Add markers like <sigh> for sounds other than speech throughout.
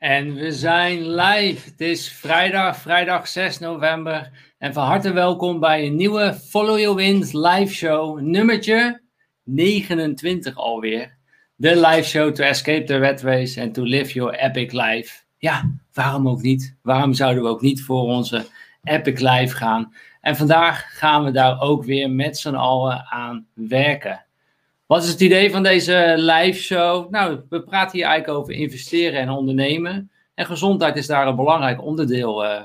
En we zijn live. Het is vrijdag, vrijdag 6 november. En van harte welkom bij een nieuwe Follow Your Wind live show, nummertje 29 alweer. De live show to escape the red race and to live your epic life. Ja, waarom ook niet? Waarom zouden we ook niet voor onze epic life gaan? En vandaag gaan we daar ook weer met z'n allen aan werken. Wat is het idee van deze live show? Nou, we praten hier eigenlijk over investeren en ondernemen. En gezondheid is daar een belangrijk onderdeel uh,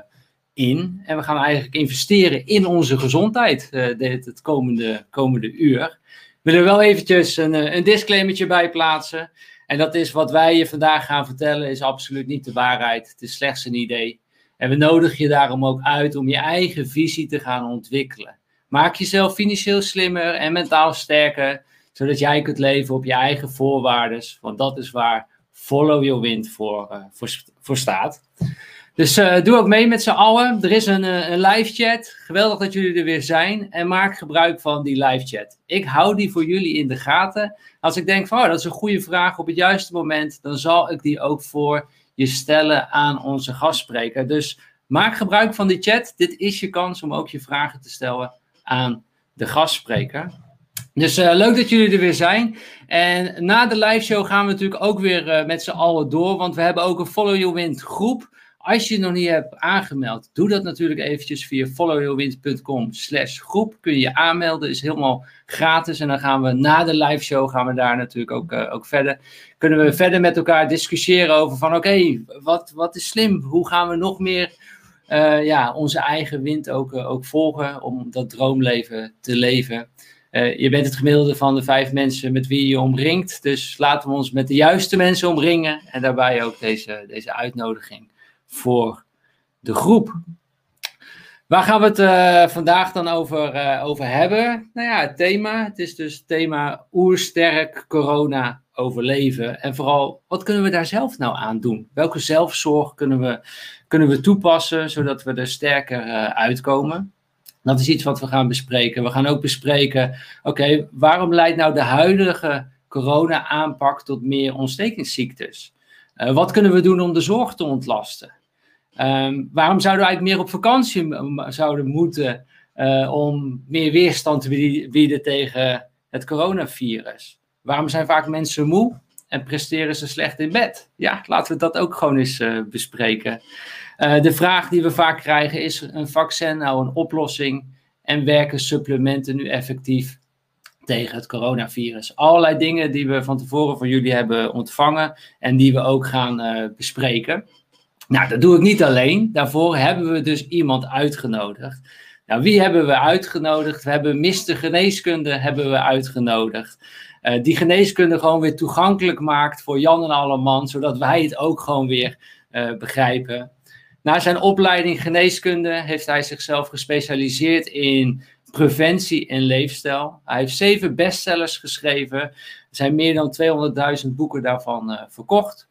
in. En we gaan eigenlijk investeren in onze gezondheid uh, dit, het komende, komende uur. We willen wel eventjes een, eh, een bij plaatsen. En dat is wat wij je vandaag gaan vertellen, is absoluut niet de waarheid. Het is slechts een idee. En we nodigen je daarom ook uit om je eigen visie te gaan ontwikkelen. Maak jezelf financieel slimmer en mentaal sterker zodat jij kunt leven op je eigen voorwaarden. Want dat is waar Follow Your Wind voor, uh, voor, voor, staat. Dus uh, doe ook mee met z'n allen. Er is een, uh, een live chat. Geweldig dat jullie er weer zijn. En maak gebruik van die live chat. Ik hou die voor jullie in de gaten. Als ik denk van oh, dat is een goede vraag op het juiste moment, dan zal ik die ook voor je stellen aan onze gastspreker. Dus maak gebruik van die chat. Dit is je kans om ook je vragen te stellen aan de gastspreker. Dus uh, leuk dat jullie er weer zijn. En na de live show gaan we natuurlijk ook weer uh, met z'n allen door. Want we hebben ook een Follow Your Wind groep. Als je nog niet hebt aangemeld, doe dat natuurlijk eventjes via followyourwind.com slash groep. Kun je je aanmelden, is helemaal gratis. En dan gaan we na de live show, gaan we daar natuurlijk ook, uh, ook verder. Kunnen we verder met elkaar discussiëren over van oké, wat, wat is slim? Hoe gaan we nog meer ja, onze eigen wind ook, ook volgen om dat droomleven te leven? Uh, je bent het gemiddelde van de vijf mensen met wie je omringt. Dus laten we ons met de juiste mensen omringen. En daarbij ook deze, deze uitnodiging voor de groep. Waar gaan we het uh, vandaag dan over, uh, over hebben? Nou ja, het thema. Het is dus het thema oersterk corona overleven. En vooral, wat kunnen we daar zelf nou aan doen? Welke zelfzorg kunnen we, kunnen we toepassen, zodat we er sterker uitkomen? Dat is iets wat we gaan bespreken. We gaan ook bespreken, oké, waarom leidt nou de huidige corona-aanpak tot meer ontstekingsziektes? Uh, wat kunnen we doen om de zorg te ontlasten? Um, waarom zouden we eigenlijk meer op vakantie zouden moeten uh, om meer weerstand te bieden tegen het coronavirus? Waarom zijn vaak mensen moe en presteren ze slecht in bed? Ja, laten we dat ook gewoon eens uh, bespreken. Uh, de vraag die we vaak krijgen is een vaccin nou een oplossing en werken supplementen nu effectief tegen het coronavirus? Allerlei dingen die we van tevoren van jullie hebben ontvangen en die we ook gaan uh, bespreken. Nou, dat doe ik niet alleen. Daarvoor hebben we dus iemand uitgenodigd. Nou, wie hebben we uitgenodigd? We hebben Mister Geneeskunde hebben we uitgenodigd. Uh, die geneeskunde gewoon weer toegankelijk maakt voor Jan en alle man, zodat wij het ook gewoon weer begrijpen. Na zijn opleiding geneeskunde heeft hij zichzelf gespecialiseerd in preventie en leefstijl. Hij heeft zeven bestsellers geschreven. Er zijn meer dan 200.000 boeken daarvan uh, verkocht.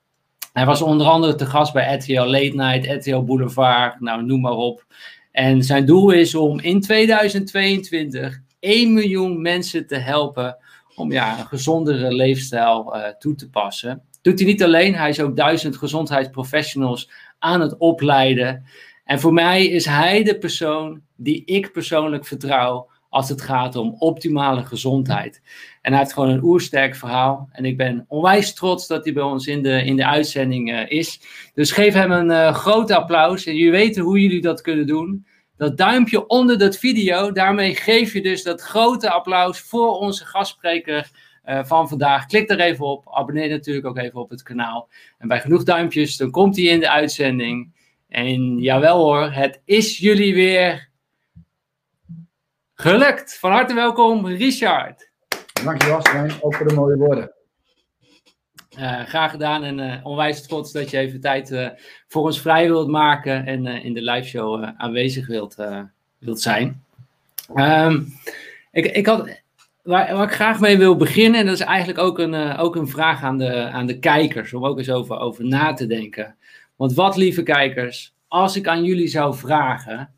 Hij was onder andere te gast bij RTL Late Night, RTL Boulevard, nou noem maar op. En zijn doel is om in 2022 1 miljoen mensen te helpen om ja, een gezondere leefstijl uh, toe te passen. Doet hij niet alleen, hij is ook duizend gezondheidsprofessionals aan het opleiden. En voor mij is hij de persoon die ik persoonlijk vertrouw als het gaat om optimale gezondheid. En hij heeft gewoon een oersterk verhaal. En ik ben onwijs trots dat hij bij ons in de, in de uitzending uh, is. Dus geef hem een uh, groot applaus. En jullie weten hoe jullie dat kunnen doen. Dat duimpje onder dat video, daarmee geef je dus dat grote applaus voor onze gastspreker van vandaag. Klik er even op. Abonneer natuurlijk ook even op het kanaal. En bij genoeg duimpjes, dan komt hij in de uitzending. En jawel hoor, het is jullie weer gelukt. Van harte welkom, Richard. Dankjewel, Stijn. Ook voor de mooie woorden. Uh, graag gedaan en uh, onwijs trots dat je even tijd uh, voor ons vrij wilt maken en in de live show aanwezig wilt, wilt zijn. Um, ik, ik had waar, ik graag mee wil beginnen, en dat is eigenlijk ook een, uh, ook een vraag aan de, aan de kijkers, om ook eens over, over na te denken. Want wat, lieve kijkers, als ik aan jullie zou vragen,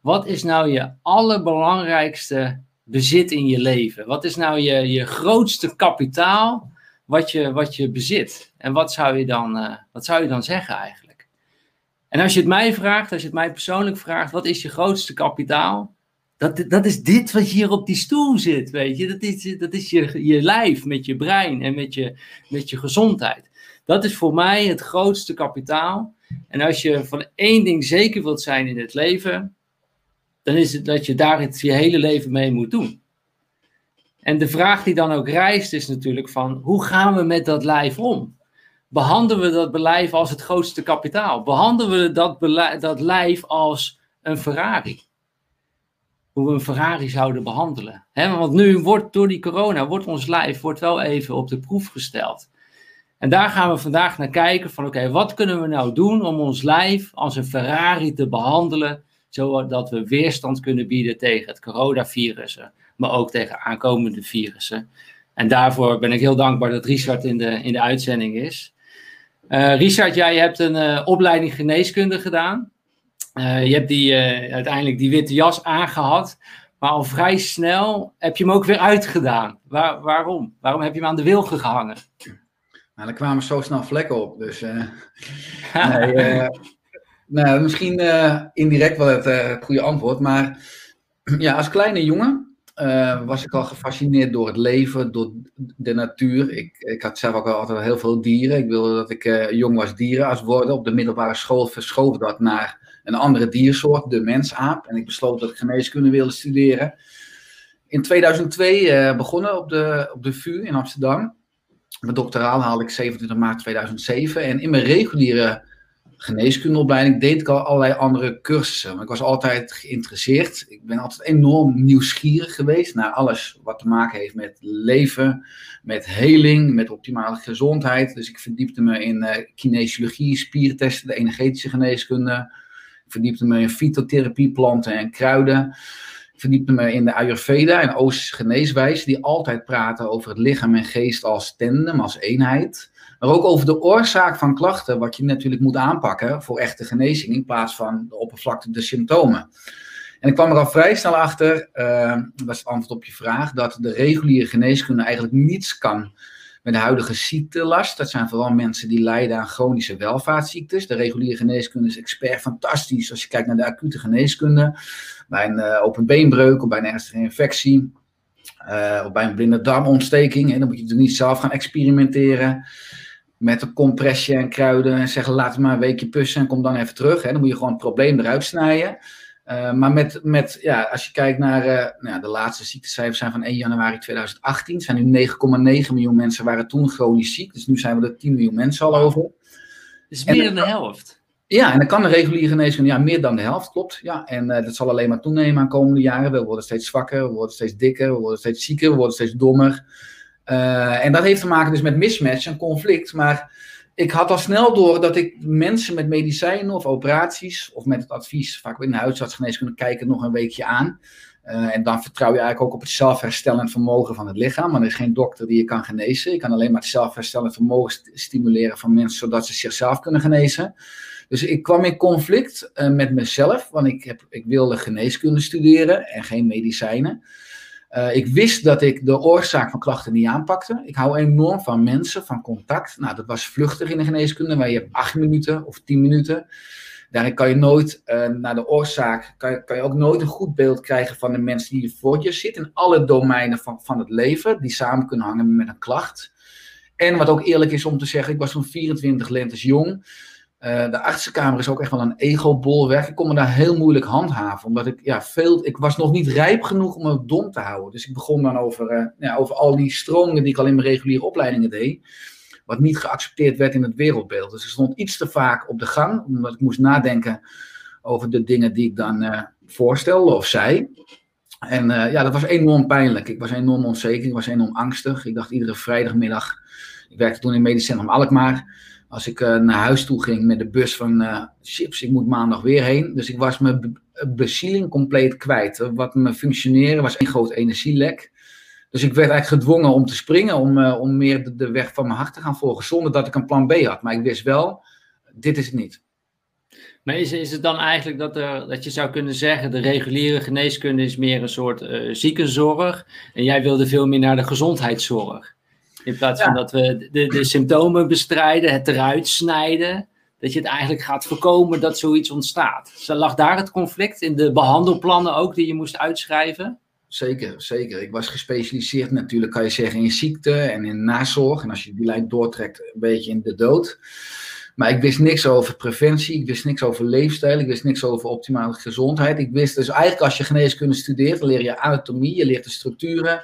wat is nou je allerbelangrijkste bezit in je leven? Wat is nou je, je grootste kapitaal wat je, wat je bezit. En wat zou, je dan, uh, wat zou je dan zeggen eigenlijk? En als je het mij vraagt, als je het mij persoonlijk vraagt, wat is je grootste kapitaal? Dat, dat is dit wat hier op die stoel zit, weet je. Dat is, dat is je, je lijf met je brein en met je, met je gezondheid. Dat is voor mij het grootste kapitaal. En als je van één ding zeker wilt zijn in het leven, dan is het dat je daar het je hele leven mee moet doen. En de vraag die dan ook rijst is natuurlijk van, hoe gaan we met dat lijf om? Behandelen we dat lijf als het grootste kapitaal? Behandelen we dat, dat lijf als een Ferrari? Hoe we een Ferrari zouden behandelen. want nu wordt door die corona, wordt ons lijf wordt wel even op de proef gesteld. En daar gaan we vandaag naar kijken van oké, wat kunnen we nou doen om ons lijf als een Ferrari te behandelen, zodat we weerstand kunnen bieden tegen het coronavirus, maar ook tegen aankomende virussen. En daarvoor ben ik heel dankbaar dat Richard in de, in de uitzending is. Uh, Richard, jij hebt een uh, opleiding geneeskunde gedaan. Uh, je hebt die, uiteindelijk die witte jas aangehad. Maar al vrij snel heb je hem ook weer uitgedaan. Waar, waarom? Waarom heb je hem aan de wil gehangen? Nou, er kwamen zo snel vlekken op. Dus <laughs> nee, nou, misschien indirect wel het goede antwoord. Maar <clears throat> ja, als kleine jongen was ik al gefascineerd door het leven, door de natuur. Ik, ik had zelf ook altijd heel veel dieren. Ik wilde dat ik jong was dierenarts worden. Op de middelbare school verschoof dat naar een andere diersoort, de mensaap. En ik besloot dat ik geneeskunde wilde studeren. In 2002 uh, eh, begonnen op de, op de VU in Amsterdam. Mijn doctoraal haalde ik 27 maart 2007. En in mijn reguliere geneeskundeopleiding deed ik al allerlei andere cursussen. Maar ik was altijd geïnteresseerd. Ik ben altijd enorm nieuwsgierig geweest naar alles wat te maken heeft met leven, met heling, met optimale gezondheid. Dus ik verdiepte me in uh, kinesiologie, spiertesten, de energetische geneeskunde. Verdiepte me in fytotherapie, planten en kruiden. Ik verdiepte me in de Ayurveda en Oosterse geneeswijze, die altijd praten over het lichaam en geest als tandem, als eenheid. Maar ook over de oorzaak van klachten, wat je natuurlijk moet aanpakken voor echte genezing in plaats van de oppervlakte de symptomen. En ik kwam er al vrij snel achter, uh, dat is het antwoord op je vraag, dat de reguliere geneeskunde eigenlijk niets kan met de huidige ziektelast. Dat zijn vooral mensen die lijden aan chronische welvaartsziektes. De reguliere geneeskunde is expert fantastisch als je kijkt naar de acute geneeskunde. Bij een uh, open beenbreuk of bij een ernstige infectie. Uh, of bij een blinde darmontsteking. Hè, dan moet je er niet zelf gaan experimenteren met een compressje en kruiden en zeggen laat het maar een weekje pussen en kom dan even terug. Hè. Dan moet je gewoon het probleem eruit snijden. Uh, maar met, met, ja, als je kijkt naar uh, nou, de laatste ziektecijfers zijn van 1 januari 2018, zijn nu 9,9 miljoen mensen waren toen chronisch ziek. Dus nu zijn we er 10 miljoen mensen al over. Dus meer dan de helft. Ja, en dan kan de reguliere geneeskunde, ja, meer dan de helft, klopt. Ja, en uh, dat zal alleen maar toenemen aan komende jaren. We worden steeds zwakker, we worden steeds dikker, we worden steeds zieker, we worden steeds dommer. En dat heeft te maken dus met mismatch en conflict. Maar ik had al snel door dat ik mensen met medicijnen of operaties, of met het advies, vaak in de huisartsgeneeskunde, kijken nog een weekje aan. Uh, en dan vertrouw je eigenlijk ook op het zelfherstellend vermogen van het lichaam. Maar er is geen dokter die je kan genezen. Je kan alleen maar het zelfherstellend vermogen st stimuleren van mensen, zodat ze zichzelf kunnen genezen. Dus ik kwam in conflict uh, met mezelf, want ik, heb, ik wilde geneeskunde studeren en geen medicijnen. Uh, ik wist dat ik de oorzaak van klachten niet aanpakte. Ik hou enorm van mensen, van contact. Nou, dat was vluchtig in de geneeskunde, waar je hebt acht minuten of tien minuten. Daarin kan je nooit uh, naar de oorzaak, kan je, kan je ook nooit een goed beeld krijgen van de mensen die voor je zitten. In alle domeinen van, van het leven, die samen kunnen hangen met een klacht. En wat ook eerlijk is om te zeggen, ik was toen 24 lentes jong. Uh, de artsenkamer is ook echt wel een ego-bolwerk. Ik kon me daar heel moeilijk handhaven, omdat ik, ja, veel, ik was nog niet rijp genoeg om me dom te houden. Dus ik begon dan over, uh, ja, over al die stromingen die ik al in mijn reguliere opleidingen deed, wat niet geaccepteerd werd in het wereldbeeld. Dus ik stond iets te vaak op de gang, omdat ik moest nadenken over de dingen die ik dan uh, voorstelde of zei. En ja, dat was enorm pijnlijk. Ik was enorm onzeker, ik was enorm angstig. Ik dacht iedere vrijdagmiddag, ik werkte toen in het medisch centrum Alkmaar als ik uh, naar huis toe ging met de bus van uh, chips, ik moet maandag weer heen. Dus ik was mijn bezieling compleet kwijt. Wat me functioneren was een groot energielek. Dus ik werd eigenlijk gedwongen om te springen, om, om meer de, de, weg van mijn hart te gaan volgen, zonder dat ik een plan B had. Maar ik wist wel, dit is het niet. Maar is, is het dan eigenlijk dat, er, dat je zou kunnen zeggen, de reguliere geneeskunde is meer een soort ziekenzorg en jij wilde veel meer naar de gezondheidszorg? In plaats van dat we de, de symptomen bestrijden, het eruit snijden, dat je het eigenlijk gaat voorkomen dat zoiets ontstaat. Dus lag daar het conflict in de behandelplannen ook die je moest uitschrijven? Zeker, zeker. Ik was gespecialiseerd natuurlijk, kan je zeggen, in ziekte en in nazorg. En als je die lijn doortrekt, een beetje in de dood. Maar ik wist niks over preventie, ik wist niks over leefstijl, ik wist niks over optimale gezondheid. Ik wist dus eigenlijk als je geneeskunde studeert, leer je anatomie, je leert de structuren,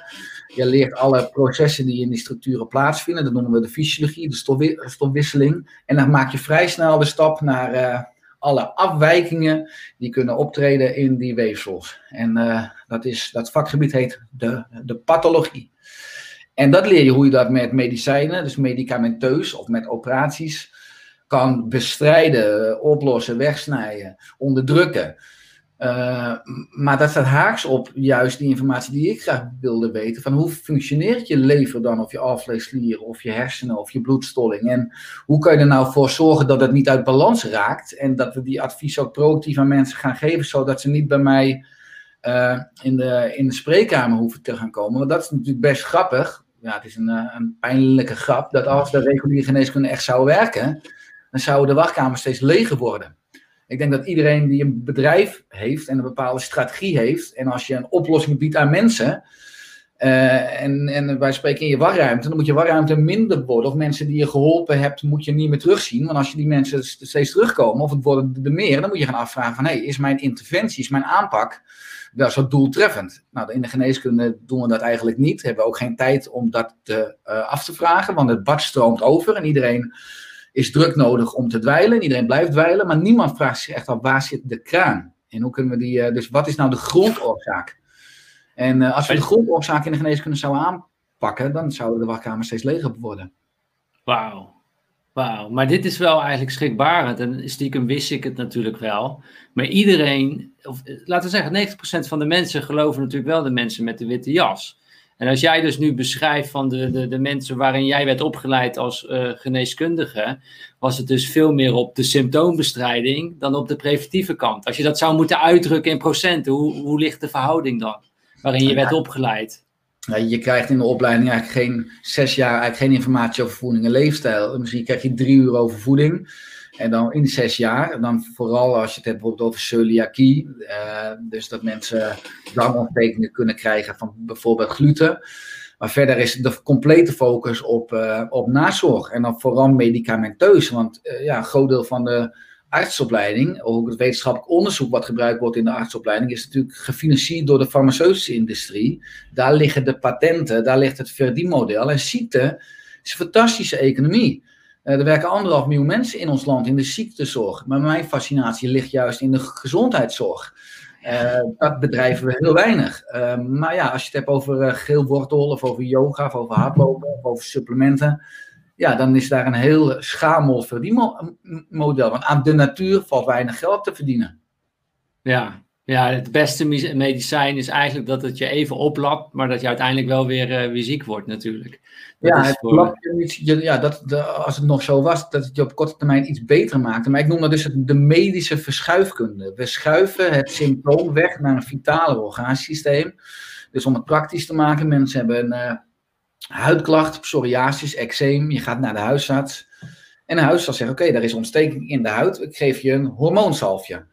je leert alle processen die in die structuren plaatsvinden. Dat noemen we de fysiologie, de stofwisseling. En dan maak je vrij snel de stap naar uh, alle afwijkingen die kunnen optreden in die weefsels. En uh, dat, is, dat vakgebied heet de, de pathologie. En dat leer je hoe je dat met medicijnen, dus medicamenteus of met operaties, kan bestrijden, oplossen, wegsnijden, onderdrukken. Uh, maar dat staat haaks op juist die informatie die ik graag wilde weten. Van hoe functioneert je lever dan, of je alvleesklieren, of je hersenen, of je bloedstolling. En hoe kan je er nou voor zorgen dat het niet uit balans raakt. En dat we die advies ook proactief aan mensen gaan geven, zodat ze niet bij mij uh, in, de, in de spreekkamer hoeven te gaan komen. Want dat is natuurlijk best grappig. Ja, het is een, eh, een pijnlijke grap dat als de reguliere geneeskunde echt zou werken, dan zouden de wachtkamers steeds leger worden. Ik denk dat iedereen die een bedrijf heeft en een bepaalde strategie heeft, en als je een oplossing biedt aan mensen, uh, en, en wij spreken in je wachtruimte, dan moet je wachtruimte minder worden. Of mensen die je geholpen hebt, moet je niet meer terugzien. Want als je die mensen steeds terugkomen, of het worden er meer, dan moet je gaan afvragen van, hé, hey, is mijn interventie, is mijn aanpak wel zo doeltreffend? Nou, in de geneeskunde doen we dat eigenlijk niet. We hebben ook geen tijd om dat te, uh, af te vragen, want het bad stroomt over en iedereen is druk nodig om te dweilen. Iedereen blijft dweilen, maar niemand vraagt zich echt af waar zit de kraan? En hoe kunnen we die, uh, dus wat is nou de grondoorzaak? En uh, als we de grondoorzaak in de geneeskunde zouden aanpakken, dan zouden de wachtkamers steeds leger worden. Wauw. Wauw, maar dit is wel eigenlijk schrikbarend. En stiekem wist ik het natuurlijk wel. Maar iedereen, of laten we zeggen, 90% van de mensen geloven natuurlijk wel de mensen met de witte jas. En als jij dus nu beschrijft van de, de, de mensen waarin jij werd opgeleid als uh, geneeskundige, was het dus veel meer op de symptoombestrijding dan op de preventieve kant. Als je dat zou moeten uitdrukken in procenten, hoe, hoe ligt de verhouding dan waarin je werd opgeleid? Ja, je krijgt in de opleiding eigenlijk geen zes jaar eigenlijk geen informatie over voeding en leefstijl. Misschien krijg je drie uur over voeding. En dan in zes jaar, dan vooral als je het hebt bijvoorbeeld over celiakie, uh, dus dat mensen darmontstekingen kunnen krijgen van bijvoorbeeld gluten. Maar verder is de complete focus op, uh, op nazorg en dan vooral medicamenteus. Want uh, ja, een groot deel van de artsopleiding, ook het wetenschappelijk onderzoek wat gebruikt wordt in de artsopleiding, is natuurlijk gefinancierd door de farmaceutische industrie. Daar liggen de patenten, daar ligt het verdienmodel. En ziekte is een fantastische economie. Uh, er werken anderhalf miljoen mensen in ons land in de ziektezorg. Maar mijn fascinatie ligt juist in de gezondheidszorg. Uh, dat bedrijven we heel weinig. Uh, maar ja, als je het hebt over geelwortel of over yoga of over hardlopen of over supplementen. Ja, dan is daar een heel schamel verdienmodel. Want aan de natuur valt weinig geld te verdienen. Ja, ja, het beste medicijn is eigenlijk dat het je even oplapt, maar dat je uiteindelijk wel weer, uh, weer ziek wordt natuurlijk. Dat ja, het voor... ja dat, de, als het nog zo was, dat het je op korte termijn iets beter maakte. Maar ik noem dat dus de medische verschuifkunde. We schuiven het symptoom weg naar een vitale orgaansysteem. Dus om het praktisch te maken, mensen hebben een uh, huidklacht, psoriasis, eczeem. Je gaat naar de huisarts. En de huisarts zegt, oké, daar is ontsteking in de huid. Ik geef je een hormoonsalfje.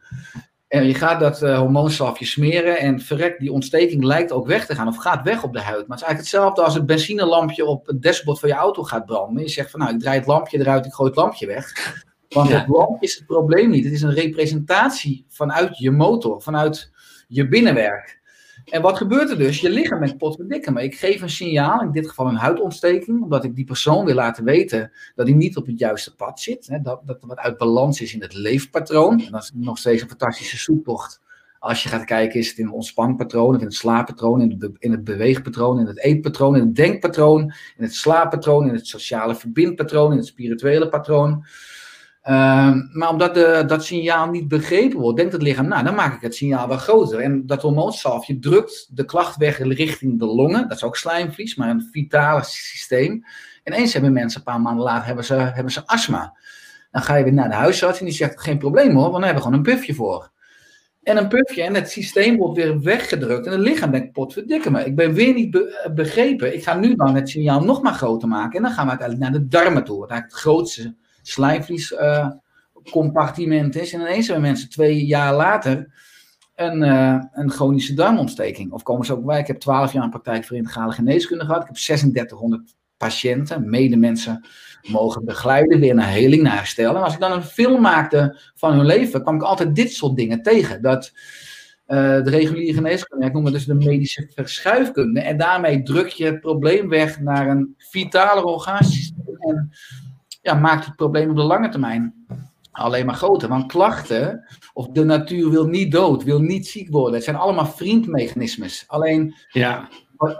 En je gaat dat uh, smeren en verrekt, die ontsteking lijkt ook weg te gaan of gaat weg op de huid. Maar het is eigenlijk hetzelfde als het benzinelampje op het dashboard van je auto gaat branden. Je zegt van nou, ik draai het lampje eruit, ik gooi het lampje weg. Want het lampje is het probleem niet. Het is een representatie vanuit je motor, vanuit je binnenwerk. En wat gebeurt er dus? Je lichaam met potverdikken. Maar ik geef een signaal, in dit geval een huidontsteking, omdat ik die persoon wil laten weten dat hij niet op het juiste pad zit. Hè, dat, dat er wat uit balans is in het leefpatroon. En dat is nog steeds een fantastische zoektocht. Als je gaat kijken, is het in het ontspanpatroon, in het slaappatroon, in het, in het beweegpatroon, in het eetpatroon, in het denkpatroon, in het slaappatroon, in het sociale verbindpatroon, in het spirituele patroon. Uh, maar omdat dat signaal niet begrepen wordt, denkt het lichaam, nou, dan maak ik het signaal wel groter. En dat hormoonsalfje drukt de klacht weg richting de longen. Dat is ook slijmvlies, maar een vitale systeem. En eens hebben mensen, een paar maanden later, hebben ze, hebben ze astma. Dan ga je weer naar de huisarts en die zegt, geen probleem hoor, want dan hebben we gewoon een buffje voor. En een pufje en het systeem wordt weer weggedrukt. En het lichaam denkt, potverdikke me, ik ben weer niet begrepen. Ik ga nu dan het signaal nog maar groter maken. En dan gaan we uiteindelijk naar de darmen toe. Eigenlijk het grootste slijmvliescompartiment uh, is. En ineens hebben mensen twee jaar later een, uh, een chronische darmontsteking. Of komen ze ook bij. Ik heb 12 jaar een praktijk voor integrale geneeskunde gehad. Ik heb 3600 patiënten, medemensen mogen begeleiden, weer naar heling, naar herstel. En als ik dan een film maakte van hun leven, kwam ik altijd dit soort dingen tegen. Dat uh, de reguliere geneeskunde, ik noem het dus de medische verschuifkunde, en daarmee druk je het probleem weg naar een vitale orgaansysteem en ja, maakt het probleem op de lange termijn alleen maar groter. Want klachten, of de natuur wil niet dood, wil niet ziek worden. Het zijn allemaal vriendmechanismes. Alleen ja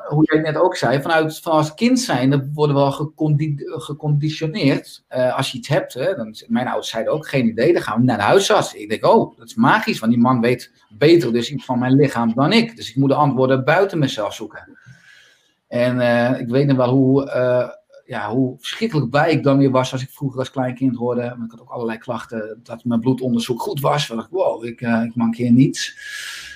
hoe jij net ook zei, vanuit van als kind zijn, dan worden we al gecondi geconditioneerd. Uh, als je iets hebt, hè, dan, mijn ouders zeiden ook, geen idee, dan gaan we naar de huisarts. Ik denk, oh, dat is magisch, want die man weet beter dus iets van mijn lichaam dan ik. Dus ik moet de antwoorden buiten mezelf zoeken. En uh, ik weet nog wel hoe, uh, ja, hoe verschrikkelijk blij ik dan weer was als ik vroeger als klein kind hoorde. Ik had ook allerlei klachten, dat mijn bloedonderzoek goed was. Dacht ik, wow, ik, ik mankeer niets.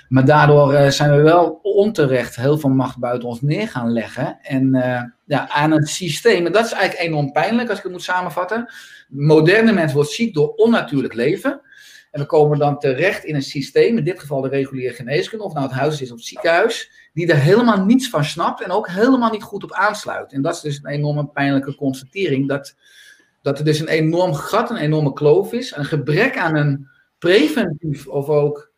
Maar daardoor uh, zijn we wel onterecht heel veel macht buiten ons neer gaan leggen. En uh, ja, aan het systeem, en dat is eigenlijk enorm pijnlijk als ik het moet samenvatten. Moderne mens wordt ziek door onnatuurlijk leven. En we komen dan terecht in een systeem, in dit geval de reguliere geneeskunde, of nou het huis is of het ziekenhuis, die er helemaal niets van snapt en ook helemaal niet goed op aansluit. En dat is dus een enorme pijnlijke constatering, dat, dat er dus een enorm gat, een enorme kloof is, een gebrek aan een preventief of ook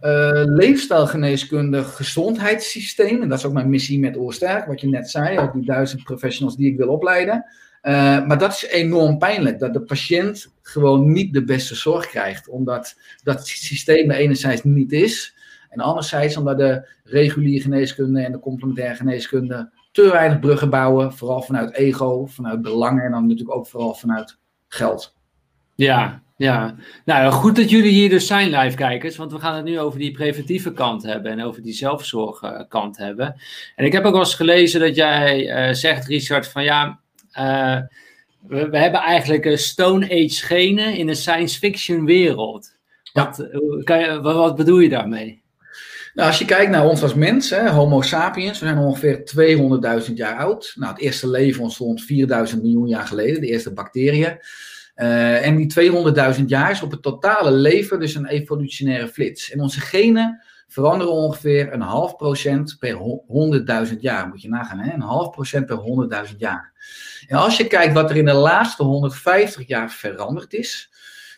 uh, leefstijlgeneeskundig gezondheidssysteem. En dat is ook mijn missie met Oorsterk, wat je net zei, ook die duizend professionals die ik wil opleiden. Uh, maar dat is enorm pijnlijk, dat de patiënt gewoon niet de beste zorg krijgt, omdat dat systeem er enerzijds niet is, en anderzijds omdat de reguliere geneeskunde en de complementaire geneeskunde te weinig bruggen bouwen, vooral vanuit ego, vanuit belangen en dan natuurlijk ook vooral vanuit geld. Ja, ja, nou goed dat jullie hier dus zijn, live kijkers, want we gaan het nu over die preventieve kant hebben en over die zelfzorgkant hebben. En ik heb ook wel eens gelezen dat jij uh, zegt, Richard, van ja, uh, we, we, hebben eigenlijk een Stone Age genen in een science fiction wereld. Wat, ja. kan je, wat, wat bedoel je daarmee? Nou, als je kijkt naar ons als mens, hè, Homo sapiens, we zijn ongeveer 200.000 jaar oud. Nou, het eerste leven ontstond 4000 miljoen jaar geleden, de eerste bacteriën. Uh, en die 200.000 jaar is op het totale leven dus een evolutionaire flits. En onze genen veranderen ongeveer een half procent per 100.000 jaar. Moet je nagaan, hè? een half procent per 100.000 jaar. En als je kijkt wat er in de laatste 150 jaar veranderd is,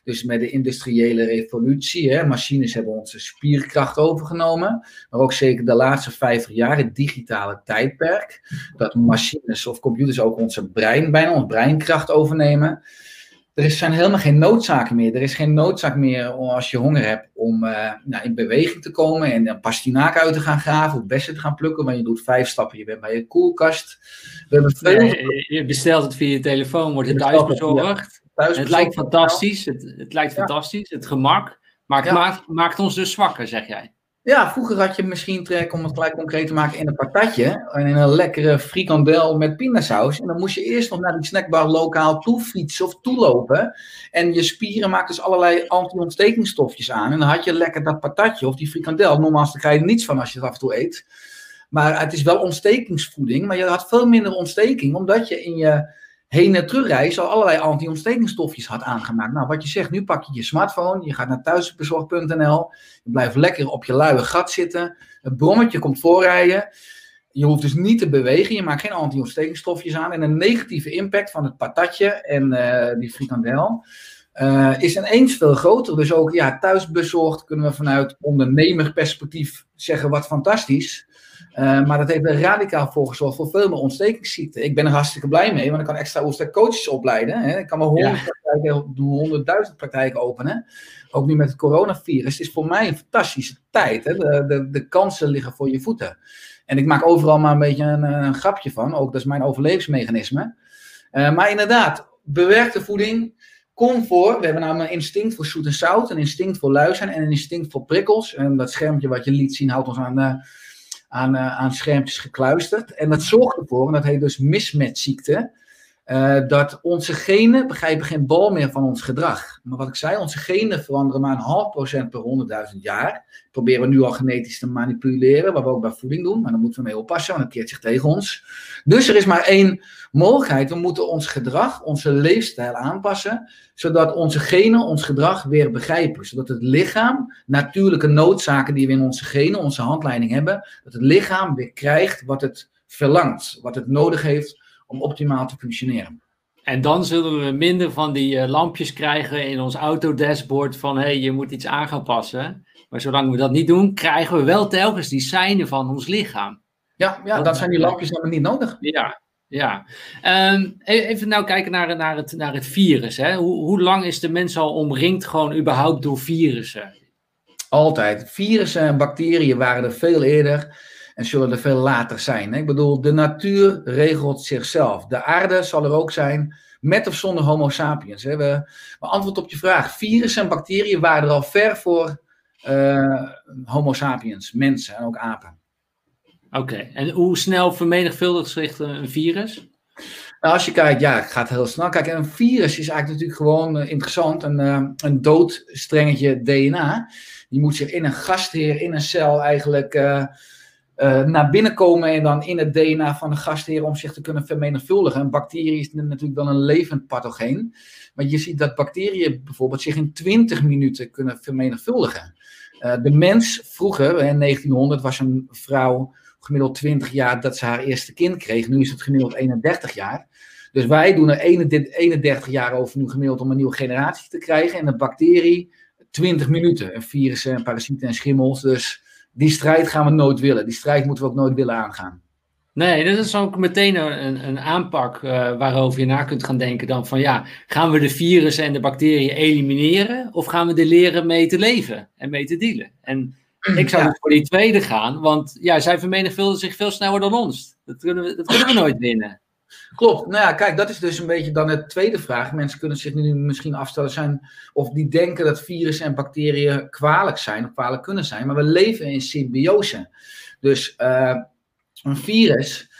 dus met de industriële revolutie, hè, machines hebben onze spierkracht overgenomen, maar ook zeker de laatste 50 jaar het digitale tijdperk, dat machines of computers ook onze brein, bijna onze breinkracht overnemen er zijn helemaal geen noodzaken meer. Er is geen noodzaak meer als je honger hebt om uh, nou, in beweging te komen en een pastinaak uit te gaan graven of bessen te gaan plukken. Want je doet vijf stappen, je bent bij je koelkast. We hebben veel... je bestelt het via je telefoon, wordt het thuis bezorgd. Het lijkt fantastisch, het, het lijkt fantastisch, het gemak. Maar het maakt, maakt ons dus zwakker, zeg jij. Ja, vroeger had je misschien trek, om het gelijk concreet te maken, in een patatje. En in een lekkere frikandel met pindasaus. En dan moest je eerst nog naar die snackbar lokaal toe fietsen of toelopen. En je spieren maakten dus allerlei anti-ontstekingsstofjes aan. En dan had je lekker dat patatje of die frikandel. Normaal krijg je er niets van als je het af en toe eet. Maar het is wel ontstekingsvoeding. Maar je had veel minder ontsteking, omdat je in je heen- en terugreis al allerlei anti-ontstekingsstofjes had aangemaakt. Nou, wat je zegt, nu pak je je smartphone, je gaat naar thuisbezorg.nl, je blijft lekker op je luie gat zitten, het brommetje komt voorrijden. Je hoeft dus niet te bewegen, je maakt geen anti-ontstekingsstofjes aan. En een negatieve impact van het patatje en uh, die frikandel uh, is ineens veel groter. Dus ook ja, thuisbezorgd kunnen we vanuit ondernemerperspectief zeggen wat fantastisch. Uh, maar dat heeft er radicaal voor gezorgd voor veel meer ontstekingsziekten. Ik ben er hartstikke blij mee, want ik kan extra coaches opleiden. Hè. Ik kan wel honderd praktijken, honderdduizend praktijken openen. Ook nu met het coronavirus. Het is voor mij een fantastische tijd. Hè. De, de, de kansen liggen voor je voeten. En ik maak overal maar een beetje een, een grapje van. Ook dat is mijn overlevingsmechanisme. Uh, maar inderdaad, bewerkte voeding, comfort. We hebben namelijk een instinct voor zoet en zout, een instinct voor lui zijn en een instinct voor prikkels. En dat schermpje wat je liet zien houdt ons aan de aan, uh, aan schermpjes gekluisterd. En dat zorgt ervoor, en dat heet dus mismatchziekte, uh, dat onze genen begrijpen geen bal meer van ons gedrag. Maar wat ik zei, onze genen veranderen maar een half procent per 100.000 jaar. Proberen we nu al genetisch te manipuleren, wat we ook bij voeding doen. Maar dan moeten we mee oppassen, want het keert zich tegen ons. Dus er is maar één mogelijkheid. We moeten ons gedrag, onze leefstijl aanpassen, zodat onze genen ons gedrag weer begrijpen. Zodat het lichaam, natuurlijke noodzaken die we in onze genen, onze handleiding hebben, dat het lichaam weer krijgt wat het verlangt, wat het nodig heeft om optimaal te functioneren. En dan zullen we minder van die uh, lampjes krijgen in ons autodashboard van hé, hey, je moet iets aan gaan passen. Maar zolang we dat niet doen, krijgen we wel telkens die seinen van ons lichaam. Ja, ja dat, zijn die lampjes helemaal niet nodig. Ja, ja. Um, even nou kijken naar, naar, het, naar het virus. Hè. Hoe, hoe lang is de mens al omringd gewoon überhaupt door virussen? Altijd. Virussen en bacteriën waren er veel eerder en zullen er veel later zijn. Ik bedoel, de natuur regelt zichzelf. De aarde zal er ook zijn, met of zonder Homo sapiens. We, we antwoord op je vraag. Virussen en bacteriën waren er al ver voor uh, Homo sapiens, mensen en ook apen. Oké, en hoe snel vermenigvuldigt zich een virus? Nou, als je kijkt, ja, het gaat heel snel. Kijk, een virus is eigenlijk natuurlijk gewoon uh, interessant. Een, uh, een doodstrengetje DNA. Die moet zich in een gastheer, in een cel eigenlijk uh, naar binnen komen en dan in het DNA van de gastheer om zich te kunnen vermenigvuldigen. Een bacterie is natuurlijk wel een levend pathogeen. Maar je ziet dat bacteriën bijvoorbeeld zich in 20 minuten kunnen vermenigvuldigen. De mens vroeger, in 1900, was een vrouw gemiddeld 20 jaar dat ze haar eerste kind kreeg. Nu is het gemiddeld 31 jaar. Dus wij doen er 31 jaar over nu gemiddeld om een nieuwe generatie te krijgen. En een bacterie 20 minuten. En virussen en parasieten en schimmels. Dus die strijd gaan we nooit willen. Die strijd moeten we ook nooit willen aangaan. Nee, dat is ook meteen een, een aanpak uh, waarover je na kunt gaan denken dan van ja, gaan we de virussen en de bacteriën elimineren of gaan we er leren mee te leven en mee te dealen? En ik zou ja. voor die tweede gaan, want ja, zij vermenigvuldigen zich veel sneller dan ons. Dat kunnen we, dat kunnen we nooit winnen. Klopt. Nou ja, kijk, dat is dus een beetje dan de tweede vraag. Mensen kunnen zich nu misschien afstellen zijn of die denken dat virussen en bacteriën kwalijk zijn of kwalijk kunnen zijn. Maar we leven in symbiose. Dus uh, een virus,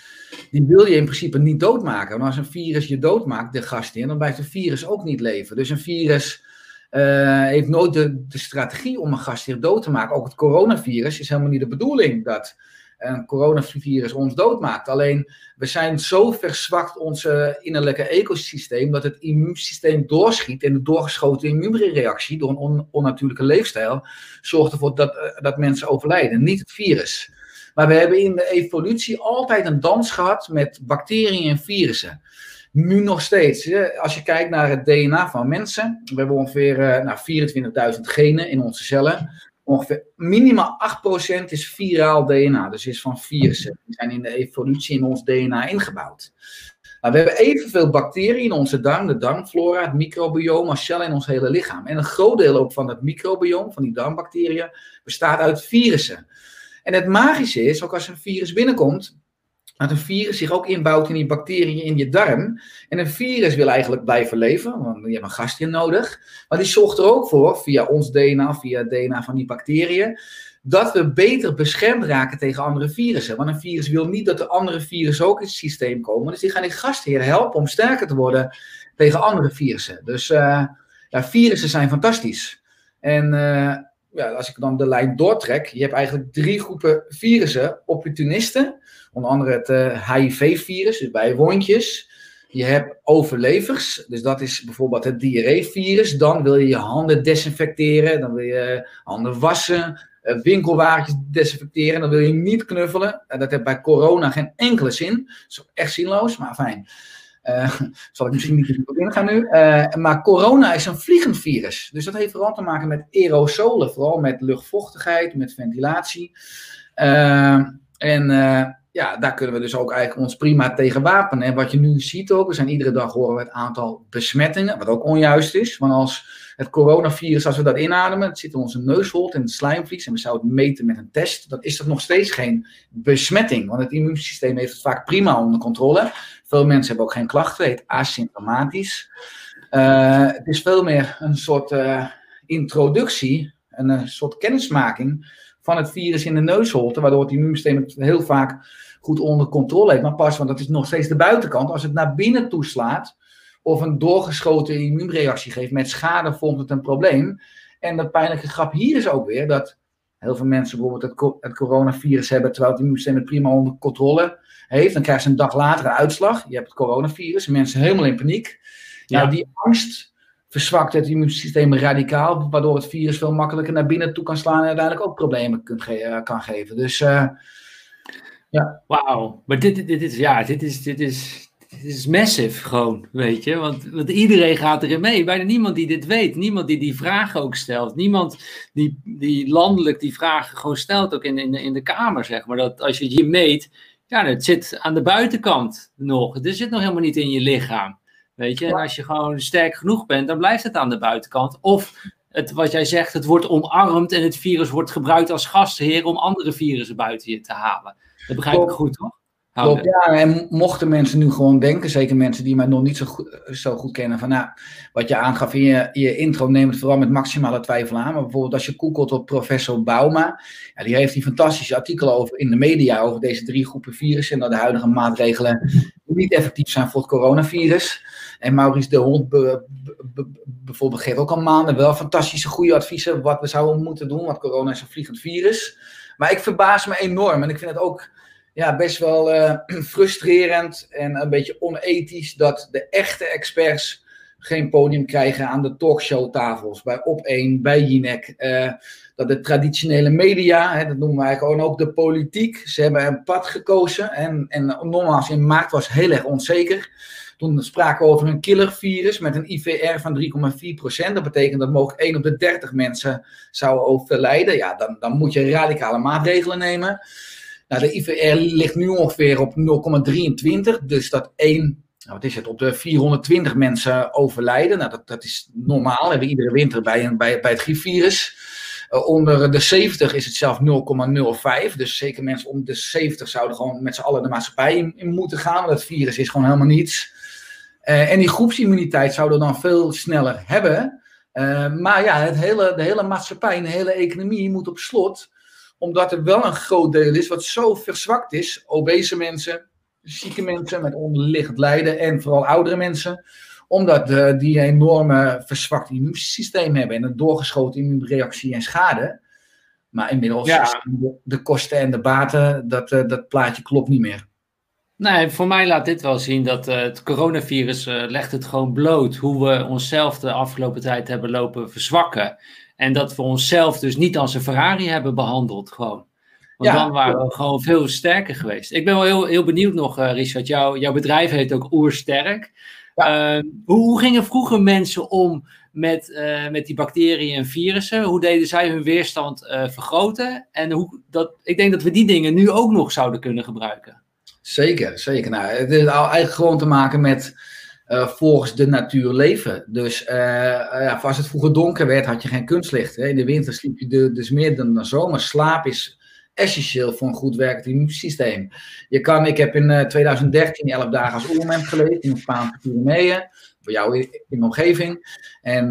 die wil je in principe niet doodmaken. Maar als een virus je doodmaakt, de gastheer, dan blijft een virus ook niet leven. Dus een virus uh, heeft nooit de, strategie om een gastheer dood te maken. Ook het coronavirus is helemaal niet de bedoeling dat een coronavirus ons doodmaakt. Alleen we zijn zo verzwakt onze innerlijke ecosysteem dat het immuunsysteem doorschiet en de doorgeschoten immuunreactie door een on onnatuurlijke leefstijl zorgt ervoor dat, uh, dat mensen overlijden, niet het virus. Maar we hebben in de evolutie altijd een dans gehad met bacteriën en virussen. Nu nog steeds. Als je kijkt naar het DNA van mensen, we hebben ongeveer uh, nou, 24.000 genen in onze cellen ongeveer minimaal 8% is viraal DNA, dus is van virussen. Die zijn in de evolutie in ons DNA ingebouwd. Nou, we hebben evenveel bacteriën in onze darm, de darmflora, het microbiome, als cellen in ons hele lichaam. En een groot deel ook van het microbiome, van die darmbacteriën, bestaat uit virussen. En het magische is, ook als een virus binnenkomt, dat een virus zich ook inbouwt in die bacteriën in je darm. En een virus wil eigenlijk blijven leven, want je hebt een gastheer nodig. Maar die zorgt er ook voor, via ons DNA, via het DNA van die bacteriën, dat we beter beschermd raken tegen andere virussen. Want een virus wil niet dat de andere virussen ook in het systeem komen. Dus die gaan die gastheer helpen om sterker te worden tegen andere virussen. Dus uh, ja, virussen zijn fantastisch. En uh, ja, als ik dan de lijn doortrek, je hebt eigenlijk drie groepen virussen. Opportunisten, onder andere het HIV-virus, dus bij wondjes. Je hebt overlevers, dus dat is bijvoorbeeld het diarreevirus. Dan wil je je handen desinfecteren, dan wil je handen wassen, uh, winkelwagentjes desinfecteren. Dan wil je niet knuffelen. Dat heeft bij corona geen enkele zin. Dat is echt zinloos, maar fijn. Uh, <laughs> zal ik misschien niet op ingaan nu. Uh, maar corona is een vliegend virus. Dus dat heeft vooral te maken met aerosolen. Vooral met luchtvochtigheid, met ventilatie. Uh, en ja, daar kunnen we dus ook eigenlijk ons prima tegen wapenen. En wat je nu ziet ook, we zijn iedere dag horen we het aantal besmettingen. Wat ook onjuist is. Want als het coronavirus, als we dat inademen, het zit in onze neusholte en het slijmvlies. En we zouden het meten met een test. Dan is dat nog steeds geen besmetting. Want het immuunsysteem heeft het vaak prima onder controle. Veel mensen hebben ook geen klachten, het heet asymptomatisch. Uh, het is veel meer een soort uh, introductie, een, een, soort kennismaking van het virus in de neusholte, waardoor het immuunsysteem het heel vaak goed onder controle heeft. Maar pas, want dat is nog steeds de buitenkant, als het naar binnen toeslaat of een doorgeschoten immuunreactie geeft met schade, vormt het een probleem. En dat pijnlijke grap hier is ook weer dat heel veel mensen bijvoorbeeld het, het coronavirus hebben terwijl het immuunsysteem het prima onder controle heeft. Dan krijgen ze een dag later een uitslag. Je hebt het coronavirus, mensen helemaal in paniek. Ja. Nou, die angst verzwakt het immuunsysteem radicaal, waardoor het virus veel makkelijker naar binnen toe kan slaan en uiteindelijk ook problemen kunt ge kan geven. Dus uh, ja. Wauw, maar dit, dit, is, ja, dit is, dit is, het is massive gewoon, weet je. Want, want iedereen gaat erin mee. Bijna niemand die dit weet. Niemand die die vragen ook stelt. Niemand die, die landelijk die vragen gewoon stelt, ook in, in, in de Kamer, zeg maar. Dat als je je meet, ja, het zit aan de buitenkant nog. Het zit nog helemaal niet in je lichaam. Weet je, en als je gewoon sterk genoeg bent, dan blijft het aan de buitenkant. Of het, wat jij zegt, het wordt omarmd en het virus wordt gebruikt als gastheer om andere virussen buiten je te halen. Dat begrijp ik goed, toch? Klopt, ja. En mochten mensen nu gewoon denken, zeker mensen die mij nog niet zo goed, zo goed kennen, van nou, wat je aangaf in je, je intro, neem het vooral met maximale twijfel aan. Maar bijvoorbeeld als je googelt op professor Bauma, ja, die heeft die fantastische artikelen over in de media over deze drie groepen virussen en dat de huidige maatregelen <laughs> niet effectief zijn voor het coronavirus. En Maurice de Hond bijvoorbeeld geeft ook al maanden wel fantastische goede adviezen wat we zouden moeten doen, want corona is een vliegend virus. Maar ik verbaas me enorm en ik vind het ook ja, best wel uh, <clears throat> frustrerend en een beetje onethisch dat de echte experts geen podium krijgen aan de talkshowtafels. Bij Op1, bij Jinek. Uh, dat de traditionele media, hè, dat noemen wij gewoon ook de politiek, ze hebben een pad gekozen. En, en nogmaals, in maart was heel erg onzeker. Toen spraken we over een killervirus met een IVR van 3,4%. Dat betekent dat mogelijk 1 op de 30 mensen zouden overlijden. Ja, dan, dan moet je radicale maatregelen nemen. Nou, de IVR ligt nu ongeveer op 0,23. Dus dat 1, nou, wat is het, op de 420 mensen overlijden. Nou, dat, dat is normaal. We hebben iedere winter bij, bij, bij het griepvirus. Uh, onder de 70 is het zelf 0,05. Dus zeker mensen onder de 70 zouden gewoon met z'n allen de maatschappij in, moeten gaan. Want het virus is gewoon helemaal niets. Uh, en die groepsimmuniteit zouden we dan veel sneller hebben. Uh, maar ja, het hele, de hele maatschappij de hele economie moet op slot omdat er wel een groot deel is wat zo verzwakt is. Obese mensen, zieke mensen met onderliggend lijden en vooral oudere mensen. Omdat uh, die enorme verzwakt immuunsysteem hebben en een doorgeschoten immuunreactie en schade. Maar inmiddels ja. de, kosten en de baten, dat, uh, dat plaatje klopt niet meer. Nee, voor mij laat dit wel zien dat uh, het coronavirus legt het gewoon bloot hoe we onszelf de afgelopen tijd hebben lopen verzwakken. En dat we onszelf dus niet als een Ferrari hebben behandeld, gewoon. Want dan waren we gewoon veel sterker geweest. Ik ben wel heel, heel benieuwd nog, uh, Richard. Jou, jouw bedrijf heet ook Oersterk. Ja. Uh, hoe, hoe, gingen vroeger mensen om met, uh, met die bacteriën en virussen? Hoe deden zij hun weerstand uh, vergroten? En hoe, dat, ik denk dat we die dingen nu ook nog zouden kunnen gebruiken. Zeker, zeker. Nou, het is eigenlijk gewoon te maken met uh, volgens de natuur leven. Dus uh, ja, als het vroeger donker werd, had je geen kunstlicht. Hè? In de winter sliep je dus meer dan de zomer. Slaap is essentieel voor een goed werkend immuunsysteem. Je kan, ik heb in uh, 2013 11 dagen als oermens geleefd in de Spaanse Pyreneeën. Voor jou in, de omgeving. En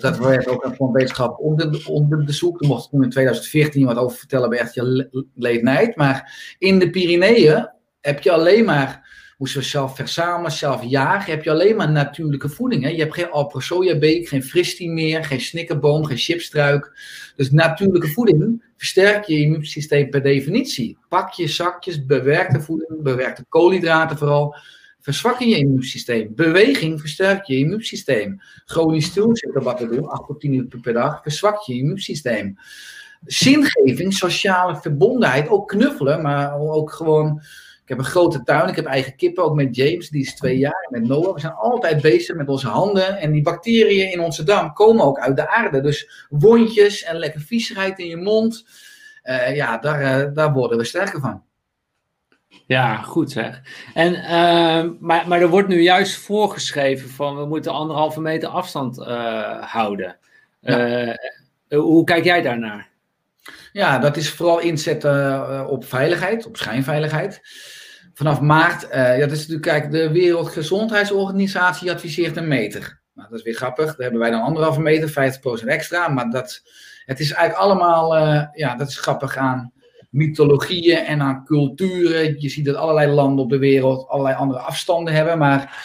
dat werd ook een wetenschap onder, onder de zoek. Daar mocht ik in 2014 wat over vertellen bij echt je night. Maar in de Pyreneeën heb je alleen maar moesten we zelf verzamelen, zelf jagen. Heb je alleen maar natuurlijke voeding. Hè? Je hebt geen alprosojabeek, geen fristie meer, geen snikkerboom, geen chipstruik. Dus natuurlijke voeding versterkt je immuunsysteem per definitie. Pakjes, zakjes, bewerkte voeding, bewerkte koolhydraten vooral, verzwakken je immuunsysteem. Beweging versterkt je immuunsysteem. Chronisch stilzitten wat we doen, 8 tot 10 uur per dag, verzwakt je immuunsysteem. Zingeving, sociale verbondenheid, ook knuffelen, maar ook gewoon ik heb een grote tuin, ik heb eigen kippen, ook met James, die is twee jaar, met Noah. We zijn altijd bezig met onze handen. En die bacteriën in onze darm komen ook uit de aarde. Dus wondjes en lekker viezigheid in je mond, uh, ja, daar, uh, daar worden we sterker van. Ja, goed zeg. En, uh, maar, maar er wordt nu juist voorgeschreven van we moeten anderhalve meter afstand houden. Ja. hoe kijk jij daarnaar? Ja, dat is vooral inzetten op veiligheid, op schijnveiligheid vanaf maart, uh, ja, dat is natuurlijk, kijk, de Wereldgezondheidsorganisatie adviseert een meter. Nou, dat is weer grappig. Daar hebben wij dan anderhalve meter, 50% extra. Maar dat, het is eigenlijk allemaal, ja, dat is grappig aan mythologieën en aan culturen. Je ziet dat allerlei landen op de wereld allerlei andere afstanden hebben. Maar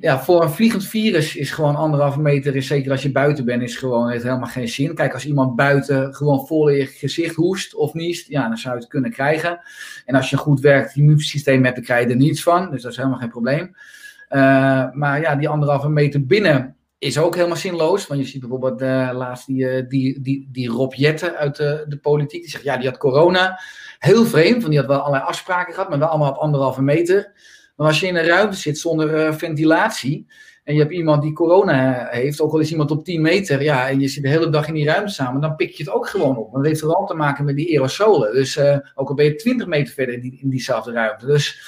ja, voor een vliegend virus is gewoon anderhalve meter, is zeker als je buiten bent, is gewoon helemaal geen zin. Kijk, als iemand buiten gewoon vol je gezicht hoest of niest, ja, dan zou je het kunnen krijgen. En als je goed werkt immuunsysteem hebt, dan krijg je er niets van. Dus dat is helemaal geen probleem. Uh, maar ja, die anderhalve meter binnen is ook helemaal zinloos. Want je ziet bijvoorbeeld uh, laatst die, uh, die, die, die Rob Jetten uit de, de politiek. Die zegt, ja, die had corona. Heel vreemd, want die had wel allerlei afspraken gehad, maar wel allemaal op anderhalve meter. Maar als je in een ruimte zit zonder uh, ventilatie. En je hebt iemand die corona heeft, ook al is iemand op 10 meter, ja, en je zit de hele dag in die ruimte samen, dan pik je het ook gewoon op. Want dat heeft vooral te maken met die aerosolen. Dus ook al ben je 20 meter verder in, in diezelfde ruimte. Dus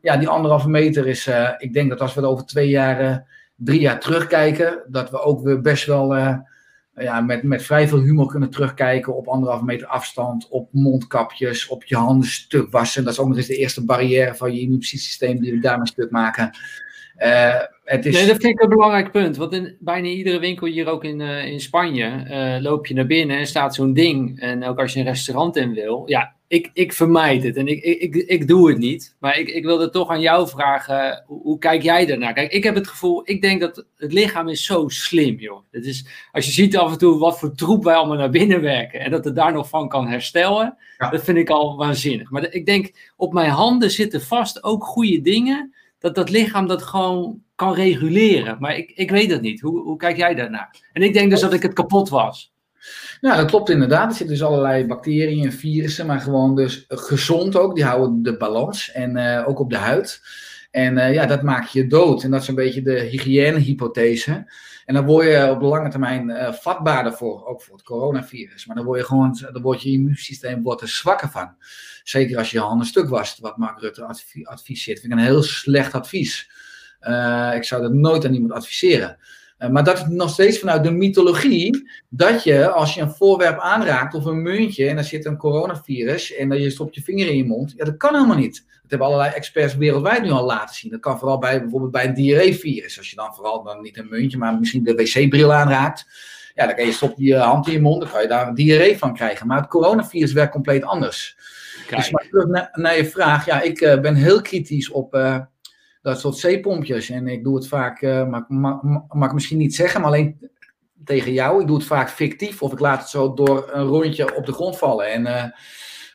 ja, die anderhalve meter is, ik denk dat als we er over twee jaar drie jaar terugkijken, dat we ook weer best wel ja, met, met vrij veel humor kunnen terugkijken op anderhalve meter afstand, op mondkapjes, op je handen stuk wassen. Dat is ook nog eens de eerste barrière van je immuunsysteem die we daarmee stuk maken. Uh, het is... Nee, dat vind ik een belangrijk punt. Want in bijna iedere winkel hier ook in, uh, in Spanje uh, loop je naar binnen en staat zo'n ding. En ook als je een restaurant in wil. Ja, ik, ik vermijd het en ik, ik, ik, doe het niet. Maar ik, ik wilde toch aan jou vragen, hoe, hoe, kijk jij daarnaar? Kijk, ik heb het gevoel, ik denk dat het lichaam is zo slim, joh. Het is, als je ziet af en toe wat voor troep wij allemaal naar binnen werken en dat het daar nog van kan herstellen, dat vind ik al waanzinnig. Maar ik denk, op mijn handen zitten vast ook goede dingen, dat dat lichaam dat gewoon kan reguleren. Maar ik, ik weet het niet. Hoe, hoe kijk jij daarnaar? En ik denk dus dat ik het kapot was. Nou, dat klopt inderdaad. Er zitten dus allerlei bacteriën en virussen, maar gewoon dus gezond ook. Die houden de balans en uh, ook op de huid. En uh, ja, dat maakt je dood. En dat is een beetje de hygiënehypothese. En dan word je op lange termijn uh, vatbaarder voor, ook voor het coronavirus. Maar dan word je gewoon, dan wordt je immuunsysteem wordt er zwakker van. Zeker als je je handen stuk wast, wat Mark Rutte adviseert. Vind ik een heel slecht advies. Ik zou dat nooit aan iemand adviseren. Uh, maar dat is nog steeds vanuit de mythologie dat je als je een voorwerp aanraakt of een muntje en er zit een coronavirus en dan je stopt je vinger in je mond, ja dat kan helemaal niet. Dat hebben allerlei experts wereldwijd nu al laten zien. Dat kan vooral bij bijvoorbeeld bij een diarreevirus. Als je dan vooral dan niet een muntje, maar misschien de wc-bril aanraakt, ja dan kan je stopt je hand in je mond, dan kan je daar een diarree van krijgen. Maar het coronavirus werkt compleet anders. Kijk. Dus maar terug naar, naar, je vraag, ja ik uh, ben heel kritisch op uh, dat soort zeepompjes. En ik doe het vaak, uh, mag, mag, misschien niet zeggen, maar alleen tegen jou. Ik doe het vaak fictief of ik laat het zo door een rondje op de grond vallen. En, uh,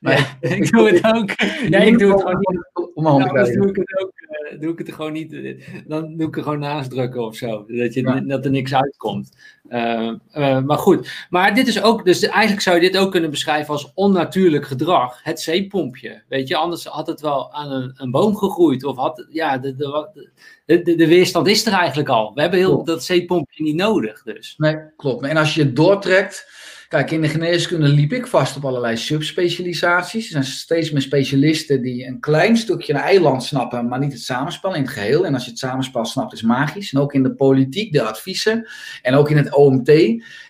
maar ja, <laughs> ik doe het ook. Ja, ik doe het gewoon niet. Om nou, doe ik het ook. Uh, doe ik het gewoon niet. Dan doe ik er gewoon naast drukken of zo. Dat, je, ja. dat er niks uitkomt. Uh, uh, maar goed. Maar dit is ook. Dus eigenlijk zou je dit ook kunnen beschrijven als onnatuurlijk gedrag. Het zeepompje. Weet je, anders had het wel aan een, een boom gegroeid. Of had. Ja, de, de, de, de, weerstand is er eigenlijk al. We hebben heel, dat zeepompje niet nodig. Dus. Nee, klopt. En als je het doortrekt Kijk, in de geneeskunde liep ik vast op allerlei subspecialisaties. Er zijn steeds meer specialisten die een klein stukje een eiland snappen, maar niet het samenspel in het geheel. En als je het samenspel snapt, is magisch. En ook in de politiek, de adviezen en ook in het OMT.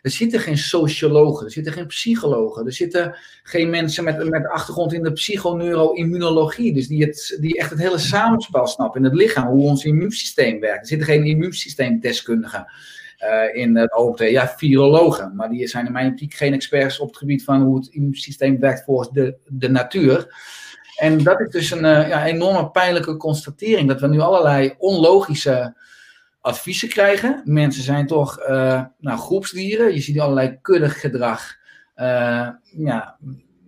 Er zitten geen sociologen, er zitten geen psychologen, er zitten geen mensen met, met achtergrond in de psychoneuroimmunologie. Dus die, het, die echt het hele samenspel snappen in het lichaam, hoe ons immuunsysteem werkt. Er zitten geen immuunsysteemdeskundigen. Uh, in het OMT, ja, virologen. Maar die zijn in mijn optiek geen experts op het gebied van hoe het immuunsysteem werkt volgens de, de natuur. En dat is dus een uh, ja, enorme pijnlijke constatering. Dat we nu allerlei onlogische adviezen krijgen. Mensen zijn toch uh, nou, groepsdieren. Je ziet allerlei kuddig gedrag. ja,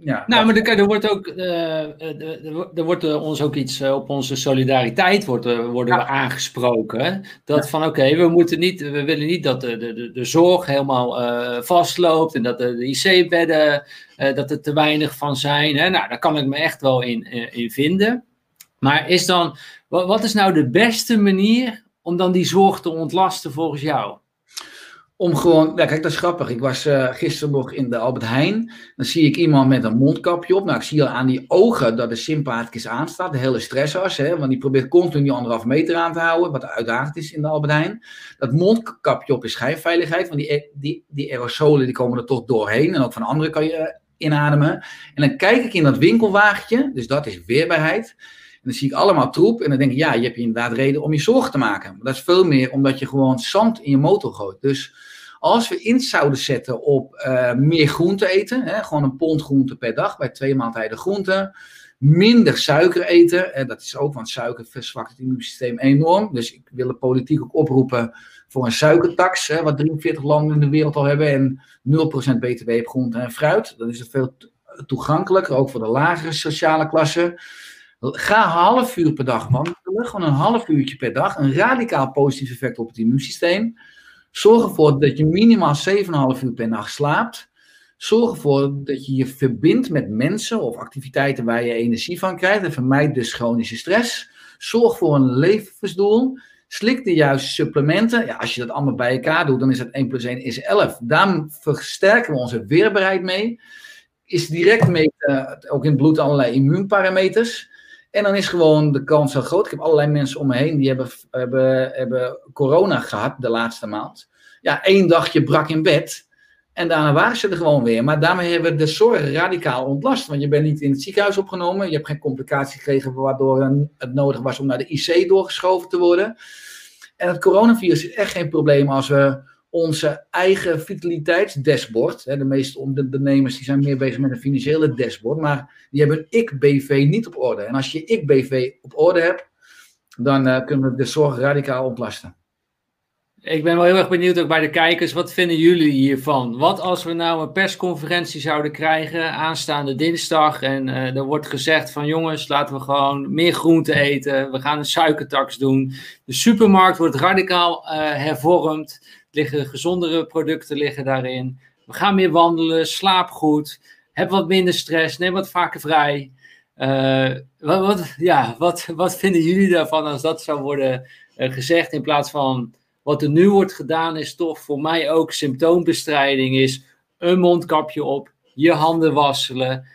ja, nou, maar er, er wordt ook, uh, er, er wordt ons ook iets op onze solidariteit wordt, worden we aangesproken. Dat ja. van oké, we moeten niet, we willen niet dat de, de, de zorg helemaal vastloopt en dat de, de IC-bedden, dat er te weinig van zijn. Hè? Nou, daar kan ik me echt wel in, in vinden. Maar is dan, wat is nou de beste manier om dan die zorg te ontlasten volgens jou? Om gewoon, ja, kijk, dat is grappig. Ik was uh, gisteren nog in de Albert Heijn. Dan zie ik iemand met een mondkapje op. Nou, ik zie al aan die ogen dat de sympathicus aanstaat. De hele stressors, hè, want die probeert continu die anderhalf meter aan te houden. Wat uitdagend is in de Albert Heijn. Dat mondkapje op is schijnveiligheid. Want die, die, die aerosolen die komen er toch doorheen. En ook van anderen kan je inademen. En dan kijk ik in dat winkelwagentje. Dus dat is weerbaarheid. dan zie ik allemaal troep. En dan denk ik, ja, je hebt inderdaad reden om je zorgen te maken. Maar dat is veel meer omdat je gewoon zand in je motor gooit. Dus als we in zouden zetten op uh, meer groente eten, hè, gewoon een pond groente per dag bij twee maaltijden groente, minder suiker eten, en dat is ook, want suiker verzwakt het immuunsysteem enorm. Dus ik wil de politiek ook oproepen voor een suikertax, hè, wat 43 landen in de wereld al hebben, en 0% btw op groente en fruit. Dan is het veel toegankelijker, ook voor de lagere sociale klasse. Ga een half uur per dag wandelen, gewoon een half uurtje per dag, een radicaal positief effect op het immuunsysteem. Zorg ervoor dat je minimaal 7,5 uur per nacht slaapt. Zorg ervoor dat je je verbindt met mensen of activiteiten waar je energie van krijgt. En vermijd dus chronische stress. Zorg voor een levensdoel. Slik de juiste supplementen. Ja, als je dat allemaal bij elkaar doet, dan is dat 1 plus 1 is 11. Daar versterken we onze weerbaarheid mee. Is direct meten, ook in het bloed, allerlei immuunparameters. En dan is gewoon de kans heel groot. Ik heb allerlei mensen om me heen die hebben, hebben, hebben corona gehad de laatste maand. Ja, één dagje brak in bed. En daarna waren ze er gewoon weer. Maar daarmee hebben we de zorg radicaal ontlast. Want je bent niet in het ziekenhuis opgenomen. Je hebt geen complicatie gekregen waardoor het nodig was om naar de IC doorgeschoven te worden. En het coronavirus is echt geen probleem als we onze eigen vitaliteitsdashboard. De meeste ondernemers die zijn meer bezig met een financiële dashboard, maar die hebben een ik-BV niet op orde. En als je ik-BV op orde hebt, dan uh, kunnen we de zorg radicaal ontlasten. Ik ben wel heel erg benieuwd ook bij de kijkers. Wat vinden jullie hiervan? Wat als we nou een persconferentie zouden krijgen aanstaande dinsdag en uh, er wordt gezegd van jongens, laten we gewoon meer groente eten. We gaan een suikertax doen. De supermarkt wordt radicaal uh, hervormd liggen gezondere producten liggen daarin. We gaan meer wandelen, slaap goed, heb wat minder stress, neem wat vaker vrij. Uh, wat, wat, ja, wat, wat vinden jullie daarvan als dat zou worden uh, gezegd in plaats van wat er nu wordt gedaan is toch voor mij ook symptoombestrijding is een mondkapje op, je handen wasselen,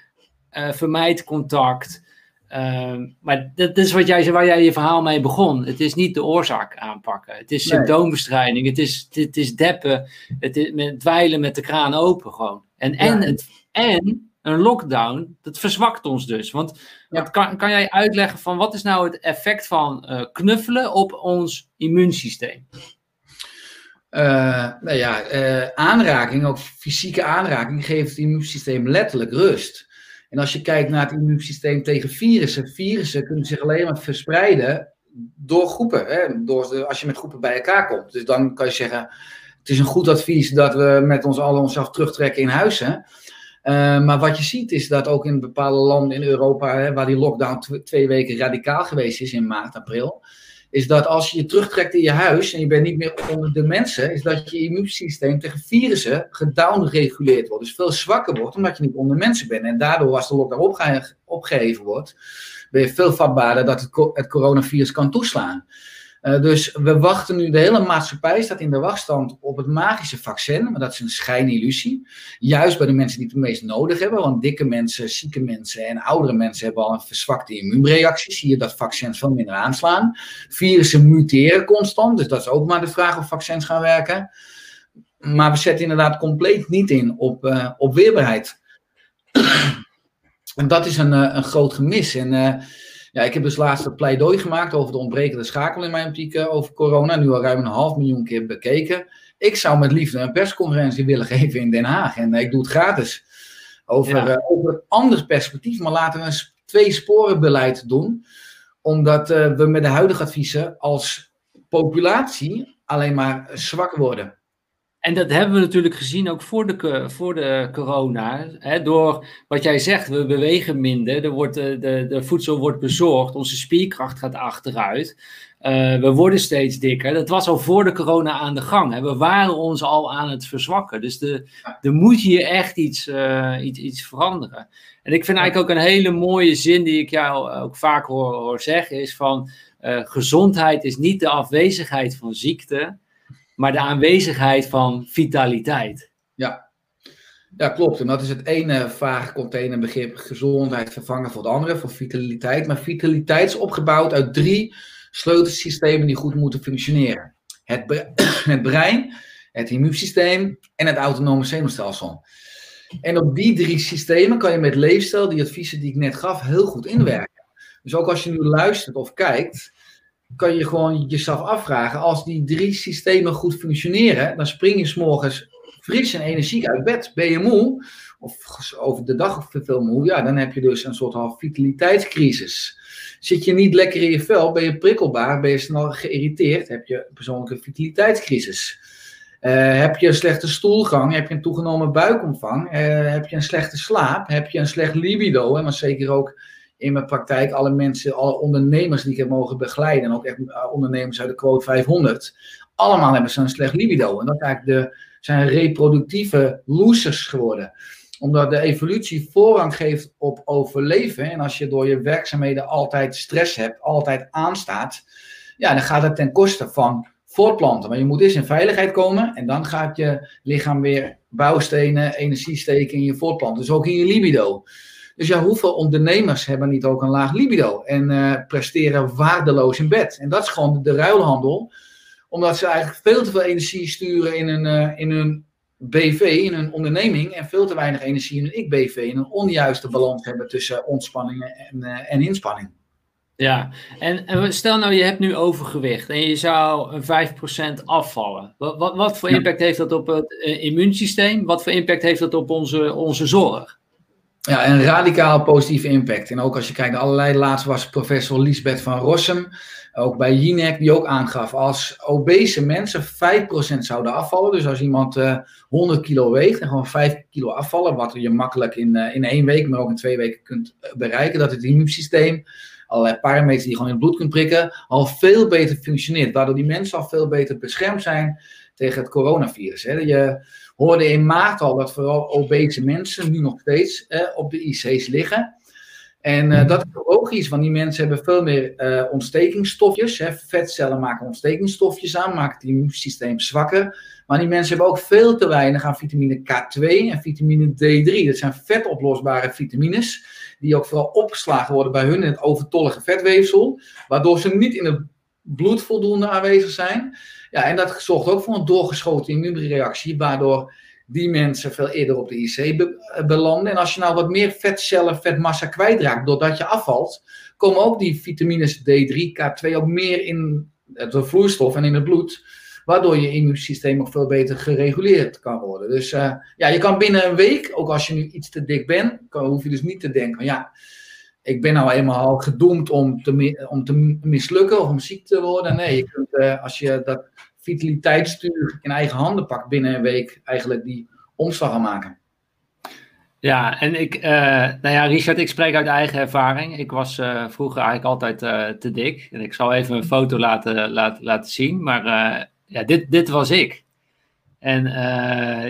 uh, vermijd contact. Ehm, maar dat, is wat jij, waar jij je verhaal mee begon. Het is niet de oorzaak aanpakken. Het is symptoombestrijding. Het is, het, is deppen. Het is met, dweilen met de kraan open gewoon. En, en, het, en een lockdown, dat verzwakt ons dus. Want kan, kan jij uitleggen van wat is nou het effect van uh, knuffelen op ons immuunsysteem? Uh, nou ja, uh, aanraking, ook fysieke aanraking, geeft het immuunsysteem letterlijk rust. En als je kijkt naar het immuunsysteem tegen virussen, virussen kunnen zich alleen maar verspreiden door groepen. Hè? Door als je met groepen bij elkaar komt. Dus dan kan je zeggen, het is een goed advies dat we met ons allen onszelf terugtrekken in huis. Hè? Uh, maar wat je ziet is dat ook in bepaalde landen in Europa, hè, waar die lockdown twee weken radicaal geweest is in maart, april, is dat als je je terugtrekt in je huis en je bent niet meer onder de mensen, is dat je immuunsysteem tegen virussen gedownreguleerd wordt. Dus veel zwakker wordt, omdat je niet onder mensen bent. En daardoor, als de lockdown opge opgeheven wordt, ben je veel vatbaarder dat het, het coronavirus kan toeslaan. Uh, dus we wachten nu, de hele maatschappij staat in de wachtstand op het magische vaccin, maar dat is een schijnillusie. Juist bij de mensen die het meest nodig hebben, want dikke mensen, zieke mensen en oudere mensen hebben al een verzwakte immuunreactie. Zie je dat vaccins veel minder aanslaan. Virussen muteren constant, dus dat is ook maar de vraag of vaccins gaan werken. Maar we zetten inderdaad compleet niet in op, uh, op weerbaarheid. <clears throat> en dat is een, uh, een groot gemis. En ja, ik heb dus laatst een pleidooi gemaakt over de ontbrekende schakel in mijn optiek uh, over corona. Nu al ruim een half miljoen keer bekeken. Ik zou met liefde een persconferentie willen <laughs> geven in Den Haag. En uh, ik doe het gratis. Over, ja. uh, over een ander perspectief. Maar laten we een twee sporen beleid doen. Omdat we met de huidige adviezen als populatie alleen maar zwak worden. En dat hebben we natuurlijk gezien ook voor de, voor de corona. Hè, door wat jij zegt, we bewegen minder, er wordt, de, de, de voedsel wordt bezorgd, onze spierkracht gaat achteruit. Uh, we worden steeds dikker. Dat was al voor de corona aan de gang. Hè. We waren ons al aan het verzwakken. Dus de, er moet hier echt iets, uh, iets, iets veranderen. En ik vind eigenlijk ook een hele mooie zin die ik jou ook vaak hoor, hoor zeggen, is van uh, gezondheid is niet de afwezigheid van ziekte, maar de aanwezigheid van vitaliteit. Ja. ja, klopt. En dat is het ene vage containerbegrip gezondheid vervangen voor het andere, voor vitaliteit. Maar vitaliteit is opgebouwd uit drie sleutelsystemen die goed moeten functioneren. Het, <clears throat> het brein, het immuunsysteem en het autonome zenuwstelsel. En op die drie systemen kan je met leefstijl, die adviezen die ik net gaf, heel goed inwerken. Dus ook als je nu luistert of kijkt, kan je gewoon jezelf afvragen, als die drie systemen goed functioneren, dan spring je s'morgens fris en energiek uit bed. Ben je moe, of over de dag of veel moe, ja, dan heb je dus een soort van vitaliteitscrisis. Zit je niet lekker in je vel, ben je prikkelbaar, ben je snel geïrriteerd, heb je een persoonlijke vitaliteitscrisis. Uh, heb je een slechte stoelgang, heb je een toegenomen buikomvang, uh, heb je een slechte slaap, heb je een slecht libido, hè, maar zeker ook in mijn praktijk alle mensen, alle ondernemers die ik heb mogen begeleiden, en ook echt eh, ondernemers uit de quote 500, allemaal hebben ze een slecht libido. En dat de, zijn reproductieve losers geworden omdat de evolutie voorrang geeft op overleven. En als je door je werkzaamheden altijd stress hebt, altijd aanstaat, ja, dan gaat het ten koste van voortplanten. Maar je moet eerst in veiligheid komen en dan gaat je lichaam weer bouwstenen, energie steken in je voortplanten. Dus ook in je libido. Dus ja, hoeveel ondernemers hebben niet ook een laag libido en uh, presteren waardeloos in bed? En dat is gewoon de, ruilhandel, omdat ze eigenlijk veel te veel energie sturen in hun, uh, in hun BV, in hun onderneming, en veel te weinig energie in hun ik-BV, in een onjuiste balans hebben tussen ontspanning en, uh, en inspanning. Ja, en, en, stel nou je hebt nu overgewicht en je zou een 5% afvallen. Wat, wat, wat voor impact heeft dat op het immuunsysteem? Wat voor impact heeft dat op onze, onze zorg? Ja, een radicaal positieve impact. En ook als je kijkt naar allerlei, laatst was professor Lisbeth van Rossum, ook bij Jinek, die ook aangaf, als obese mensen 5% zouden afvallen, dus als iemand uh, 100 kilo weegt en gewoon 5 kilo afvallen, wat je makkelijk in, uh, in één week, maar ook in twee weken kunt eh, bereiken, dat het immuunsysteem, allerlei parameters die je gewoon in het bloed kunt prikken, al veel beter functioneert, waardoor die mensen al veel beter beschermd zijn tegen het coronavirus. Hè. Je, hoorde in maart al dat vooral obese mensen nu nog steeds eh, op de IC's liggen. En uh, dat is logisch, want die mensen hebben veel meer uh, ontstekingsstofjes. Hè. Vetcellen maken ontstekingsstofjes aan, maken het immuunsysteem zwakker. Maar die mensen hebben ook veel te weinig aan vitamine K2 en vitamine D3. Dat zijn vetoplosbare vitamines, die ook vooral opgeslagen worden bij hun in het overtollige vetweefsel. Waardoor ze niet in het bloed voldoende aanwezig zijn. Ja, en dat zorgt ook voor een doorgeschoten immuunreactie, waardoor die mensen veel eerder op de IC be belanden. En als je nou wat meer vetcellen, vetmassa kwijtraakt doordat je afvalt, komen ook die vitamines D3, K2 ook meer in de vloeistof en in het bloed, waardoor je immuunsysteem ook veel beter gereguleerd kan worden. Dus uh, ja, je kan binnen een week, ook als je nu iets te dik bent, kan, hoef je dus niet te denken ja, ik ben nou eenmaal gedoemd om te, om te mislukken of om ziek te worden. Nee, je kunt, als je dat vitaliteitsstuur in eigen handen pakt binnen een week, eigenlijk die omslag gaan maken. Ja, en ik, uh, nou ja, Richard, ik spreek uit eigen ervaring. Ik was uh, vroeger eigenlijk altijd uh, te dik. En ik zal even een foto laten, laten, laten zien. Maar ja, dit, dit was ik. En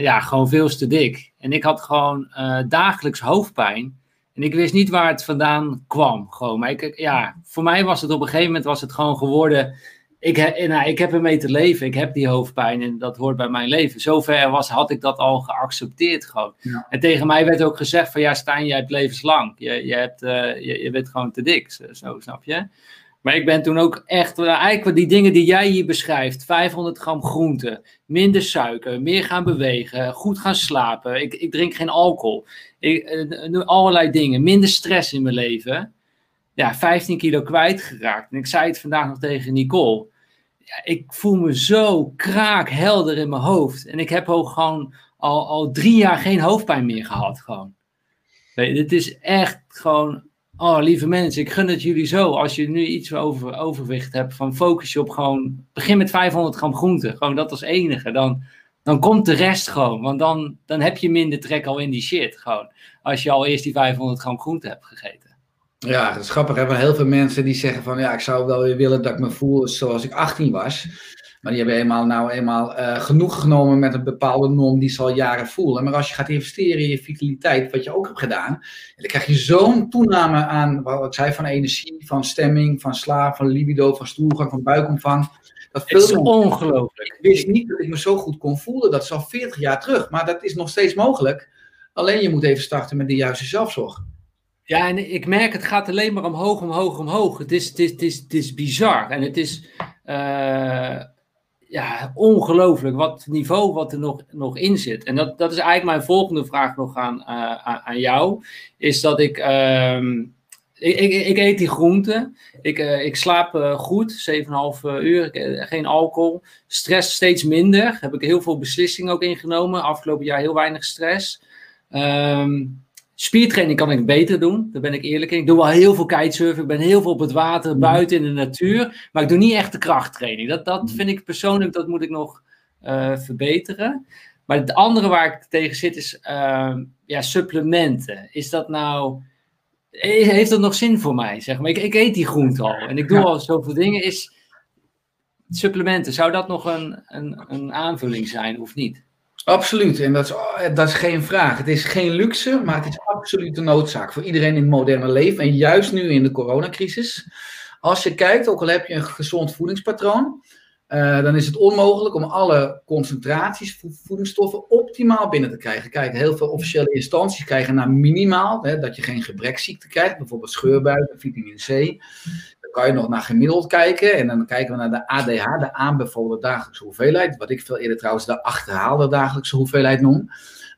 ja, gewoon veel te dik. En ik had gewoon dagelijks hoofdpijn. En ik wist niet waar het vandaan kwam. Gewoon. Maar ik, ja, voor mij was het op een gegeven moment was het gewoon geworden ik, he, nou, ik heb ermee te leven. Ik heb die hoofdpijn en dat hoort bij mijn leven. Zover was, had ik dat al geaccepteerd gewoon. En tegen mij werd ook gezegd van ja Stijn, jij hebt levenslang. Je, je, hebt, uh, je, je bent gewoon te dik, zo snap je. Maar ik ben toen ook echt, uh, eigenlijk die dingen die jij hier beschrijft. 500 gram groente, minder suiker, meer gaan bewegen, goed gaan slapen. Ik, ik drink geen alcohol. Ik, uh, allerlei dingen, minder stress in mijn leven ja, 15 kilo kwijtgeraakt. En ik zei het vandaag nog tegen Nicole. Ja, ik voel me zo kraakhelder in mijn hoofd. En ik heb ook gewoon al, al drie jaar geen hoofdpijn meer gehad. Gewoon. Dit is echt gewoon. Oh, lieve mensen, ik gun het jullie zo. Als je nu iets over overwicht hebt, van focus je op gewoon. Begin met 500 gram groente. Gewoon dat als enige. Dan, dan komt de rest gewoon. Want dan, dan heb je minder trek al in die shit. Gewoon. Als je al eerst die 500 gram groente hebt gegeten. Ja, dat is grappig. Er hebben heel veel mensen die zeggen van ja, ik zou wel weer willen dat ik me voel zoals ik 18 was. Maar die hebben eenmaal, nou eenmaal uh, genoeg genomen met een bepaalde norm die ze al jaren voelen. Maar als je gaat investeren in je vitaliteit, wat je ook hebt gedaan, dan krijg je zo'n toename aan, wat ik zei, van energie, van stemming, van slaap, van libido, van stoelgang, van buikomvang. Dat het is ongelooflijk. Ik wist niet dat ik me zo goed kon voelen. Dat is al 40 jaar terug. Maar dat is nog steeds mogelijk. Alleen je moet even starten met de juiste zelfzorg. Ja, en ik merk het gaat alleen maar omhoog, omhoog, omhoog. Het is, het is, het is, is bizar. En het is uh, ja, ongelooflijk wat niveau wat er nog, nog in zit. En dat, dat is eigenlijk mijn volgende vraag nog aan, uh, aan jou. Is dat ik, uh, ik, ik, eet die groenten. Ik, uh, ik slaap goed, 7,5 uur. Geen alcohol. Stress steeds minder. Heb ik heel veel beslissingen ook ingenomen. Afgelopen jaar heel weinig stress. Um, spiertraining kan ik beter doen. Daar ben ik eerlijk in. Ik doe wel heel veel kitesurfen. Ik ben heel veel op het water, mhm. buiten in de natuur. Maar ik doe niet echt de krachttraining. Dat, dat mhm. vind ik persoonlijk, dat moet ik nog uh, verbeteren. Maar het andere waar ik tegen zit is ja, supplementen. Is dat nou heeft dat nog zin voor mij? Zeg maar. ik, ik eet die groente al en ik doe al zoveel dingen. Is supplementen, zou dat nog een, een, een aanvulling zijn of niet? Absoluut, en dat is, dat is geen vraag. Het is geen luxe, maar het is absoluut een noodzaak voor iedereen in het moderne leven. En juist nu in de coronacrisis. Als je kijkt, ook al heb je een gezond voedingspatroon, uh, dan is het onmogelijk om alle concentraties voedingsstoffen optimaal binnen te krijgen. Kijk, heel veel officiële instanties krijgen naar minimaal, hè, dat je geen gebrekziekte krijgt, bijvoorbeeld scheurbuik, vitamine C. Kan je nog naar gemiddeld kijken en dan kijken we naar de ADH, de aanbevolen dagelijkse hoeveelheid, wat ik veel eerder trouwens de achterhaalde dagelijkse hoeveelheid noem.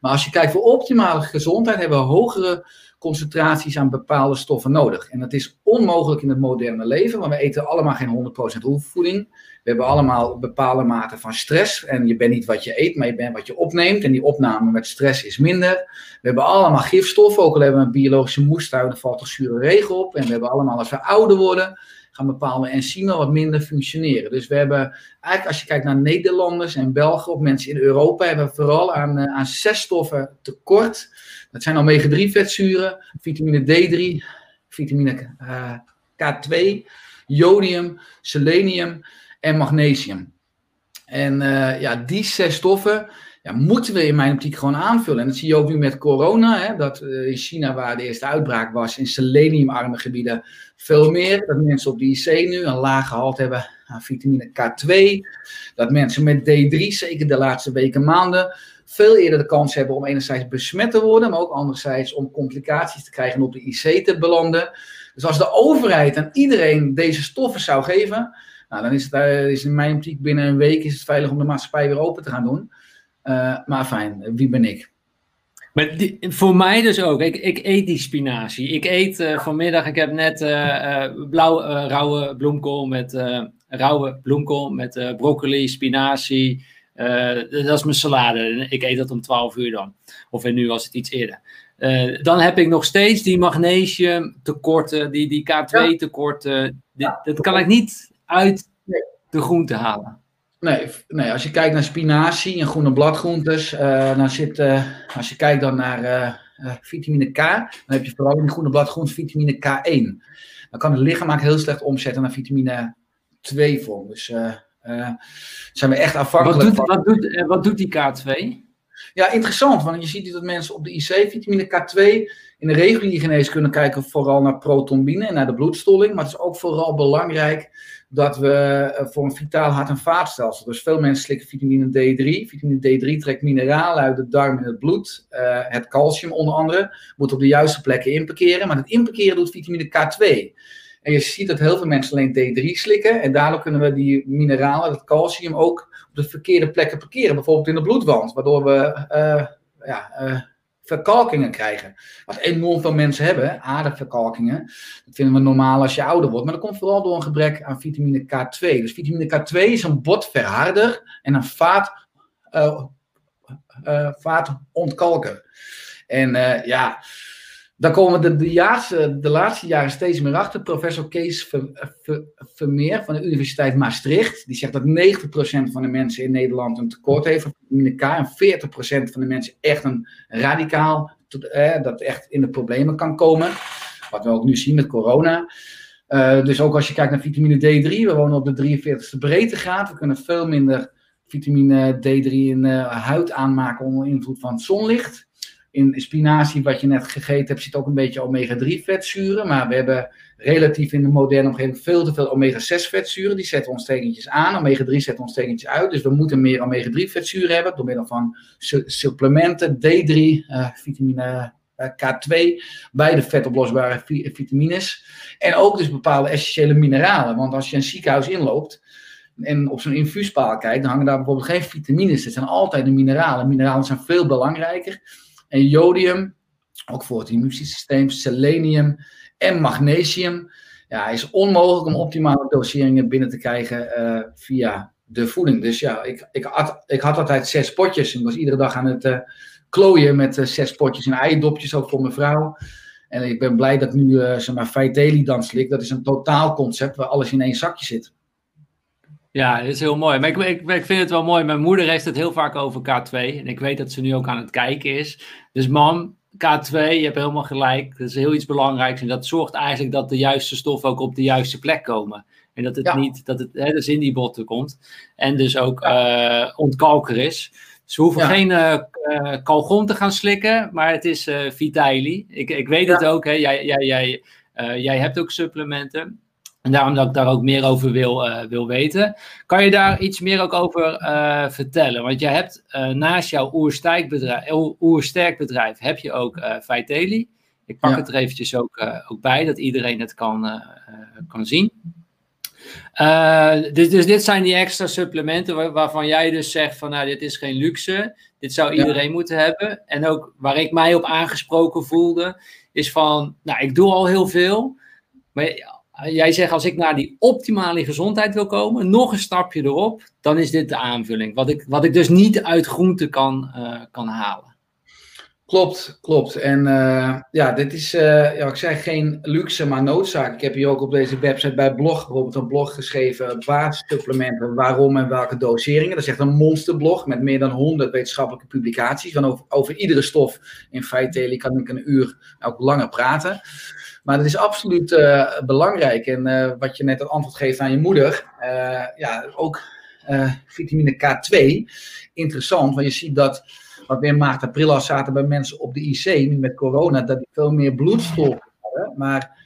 Maar als je kijkt voor optimale gezondheid, hebben we hogere concentraties aan bepaalde stoffen nodig. En dat is onmogelijk in het moderne leven, want we eten allemaal geen 100% oefenvoeding. We hebben allemaal bepaalde mate van stress. En je bent niet wat je eet, maar je bent wat je opneemt. En die opname met stress is minder. We hebben allemaal gifstoffen. Ook al hebben we een biologische moestuin, dan valt er zure regen op. En we hebben allemaal, als we ouder worden, gaan bepaalde enzymen wat minder functioneren. Dus we hebben, eigenlijk als je kijkt naar Nederlanders en Belgen of mensen in Europa, hebben we vooral aan, eh, aan zes stoffen tekort. Dat zijn omega-3 vetzuren, vitamine D3, vitamine uh, K2, jodium, selenium en magnesium. En uh, ja, die zes stoffen ja, moeten we in mijn optiek gewoon aanvullen. En dat zie je ook nu met corona, hè, dat uh, in China, waar de eerste uitbraak was, in seleniumarme gebieden veel meer. Dat mensen op de IC nu een laag gehalte hebben aan vitamine K2. Dat mensen met D3, zeker de laatste weken, maanden, veel eerder de kans hebben om enerzijds besmet te worden, maar ook anderzijds om complicaties te krijgen en op de IC te belanden. Dus als de overheid aan iedereen deze stoffen zou geven, nou, dan is het uh, is in mijn optiek binnen een week is het veilig om de maatschappij weer open te gaan doen. Uh, maar fijn, wie ben ik? Maar die, voor mij dus ook. Ik, ik eet die spinazie. Ik eet uh, vanmiddag, ik heb net blauw, rauwe bloemkool met rauwe bloemkool met broccoli, spinazie. dat is mijn salade. Ik eet dat om 12 uur dan. Of nu was het iets eerder. dan heb ik nog steeds die magnesium tekorten, die, die K2 tekorten. Ja. Dat kan ik niet uit de groente halen. Nee, nee, als je kijkt naar spinazie en groene bladgroentes, uh, dan zit, uh, als je kijkt dan naar uh, vitamine K, dan heb je vooral in de groene bladgroenten vitamine K1. Dan kan het lichaam eigenlijk heel slecht omzetten naar vitamine 2 vorm. Dus zijn we echt afhankelijk wat doet, van... Wat doet, wat doet die K2? Ja, interessant, want je ziet dat mensen op de IC vitamine K2 in de reguliere geneeskunde kijken vooral naar protonbine en naar de bloedstolling, maar het is ook vooral belangrijk dat we eh, voor een vitaal hart- en vaatstelsel. Dus veel mensen slikken vitamine D3. Vitamine D3 trekt mineralen uit de darm en het bloed. Uh, het calcium onder andere moet op de juiste plekken inparkeren. Maar het inparkeren doet vitamine K2. En je ziet dat heel veel mensen alleen D3 slikken. En daardoor kunnen we die mineralen, het calcium, ook op de verkeerde plekken parkeren. Bijvoorbeeld in de bloedwand. Waardoor we uh, ja, verkalkingen krijgen. Wat enorm veel mensen hebben, aderverkalkingen. Dat vinden we normaal als je ouder wordt. Maar dat komt vooral door een gebrek aan vitamine K2. Dus vitamine K2 is een botverharder en een vaat, uh, uh, vaatontkalker. En ja, daar komen we de, de, de laatste jaren steeds meer achter. Professor Kees Vermeer van de Universiteit Maastricht. Die zegt dat 90% van de mensen in Nederland een tekort heeft van vitamine K. En 40% van de mensen echt een radicaal, eh, dat echt in de problemen kan komen. Wat we ook nu zien met corona. Dus ook als je kijkt naar vitamine D3, we wonen op de 43ste breedtegraad. We kunnen veel minder vitamine D3 in de huid aanmaken onder invloed van zonlicht in spinazie, wat je net gegeten hebt, zit ook een beetje omega-3 vetzuren. Maar we hebben relatief in de moderne omgeving veel te veel omega-6 vetzuren. Die zetten ontstekentjes aan. Omega-3 zet ontstekentjes uit. Dus we moeten meer omega-3 vetzuren hebben door middel van supplementen, D3, uh, vitamine uh, K2, beide vetoplosbare vitamines. En ook dus bepaalde essentiële mineralen. Want als je een ziekenhuis inloopt, en op zo'n infuuspaal kijkt, dan hangen daar bijvoorbeeld geen vitamines. Het zijn altijd de mineralen. Mineralen zijn veel belangrijker. En jodium, ook voor het immuunsysteem, selenium en magnesium. Ja, is onmogelijk om optimale doseringen binnen te krijgen via de voeding. Dus ja, ik, ik, had, ik had altijd zes potjes. Ik was iedere dag aan het uh, klooien met zes potjes en eierdopjes, ook voor mijn vrouw. En ik ben blij dat nu, zeg maar, Vitelli dan slik. Dat is een totaalconcept waar alles in één zakje zit. Ja, dat is heel mooi. Maar ik, ik, ik, vind het wel mooi. Mijn moeder heeft het heel vaak over K2. En ik weet dat ze nu ook aan het kijken is. Dus mam, K2, je hebt helemaal gelijk. Dat is heel iets belangrijks. En dat zorgt eigenlijk dat de juiste stoffen ook op de juiste plek komen. En dat het niet, dat het hè, dus in die botten komt. En dus ook ja. uh, ontkalker is. Ze hoeven geen uh, uh, te gaan slikken, maar het is uh, Vitaili. Ik, ik weet het ook, hè. Jij, jij, jij, jij hebt ook supplementen. En daarom dat ik daar ook meer over wil, wil weten. Kan je daar iets meer ook over vertellen? Want jij hebt naast jouw oersterk bedrijf, oersterk bedrijf heb je ook uh. Ik pak ja. het er eventjes ook, ook bij, dat iedereen het kan, kan zien. Dus, dus dit zijn die extra supplementen waar, waarvan jij dus zegt van nou dit is geen luxe, dit zou iedereen ja. moeten hebben. En ook waar ik mij op aangesproken voelde, is van nou ik doe al heel veel, maar jij zegt als ik naar die optimale gezondheid wil komen, nog een stapje erop, dan is dit de aanvulling. Wat ik, wat ik dus niet uit groente kan, uh, kan halen. Klopt, klopt. En uh, ja, dit is, ja, ik zeg geen luxe, maar noodzaak. Ik heb hier ook op deze website bij blog bijvoorbeeld een blog geschreven, basissupplementen, waarom en welke doseringen. Dat is echt een monsterblog met meer dan 100 wetenschappelijke publicaties. Van over, over iedere stof in feite kan ik een uur ook langer praten. Maar dat is absoluut uh, belangrijk. En wat je net het antwoord geeft aan je moeder, ja, ook vitamine K2, interessant, want je ziet dat wat we in maart, april al zaten bij mensen op de IC, nu met corona, dat die veel meer bloedstoffen hadden. Maar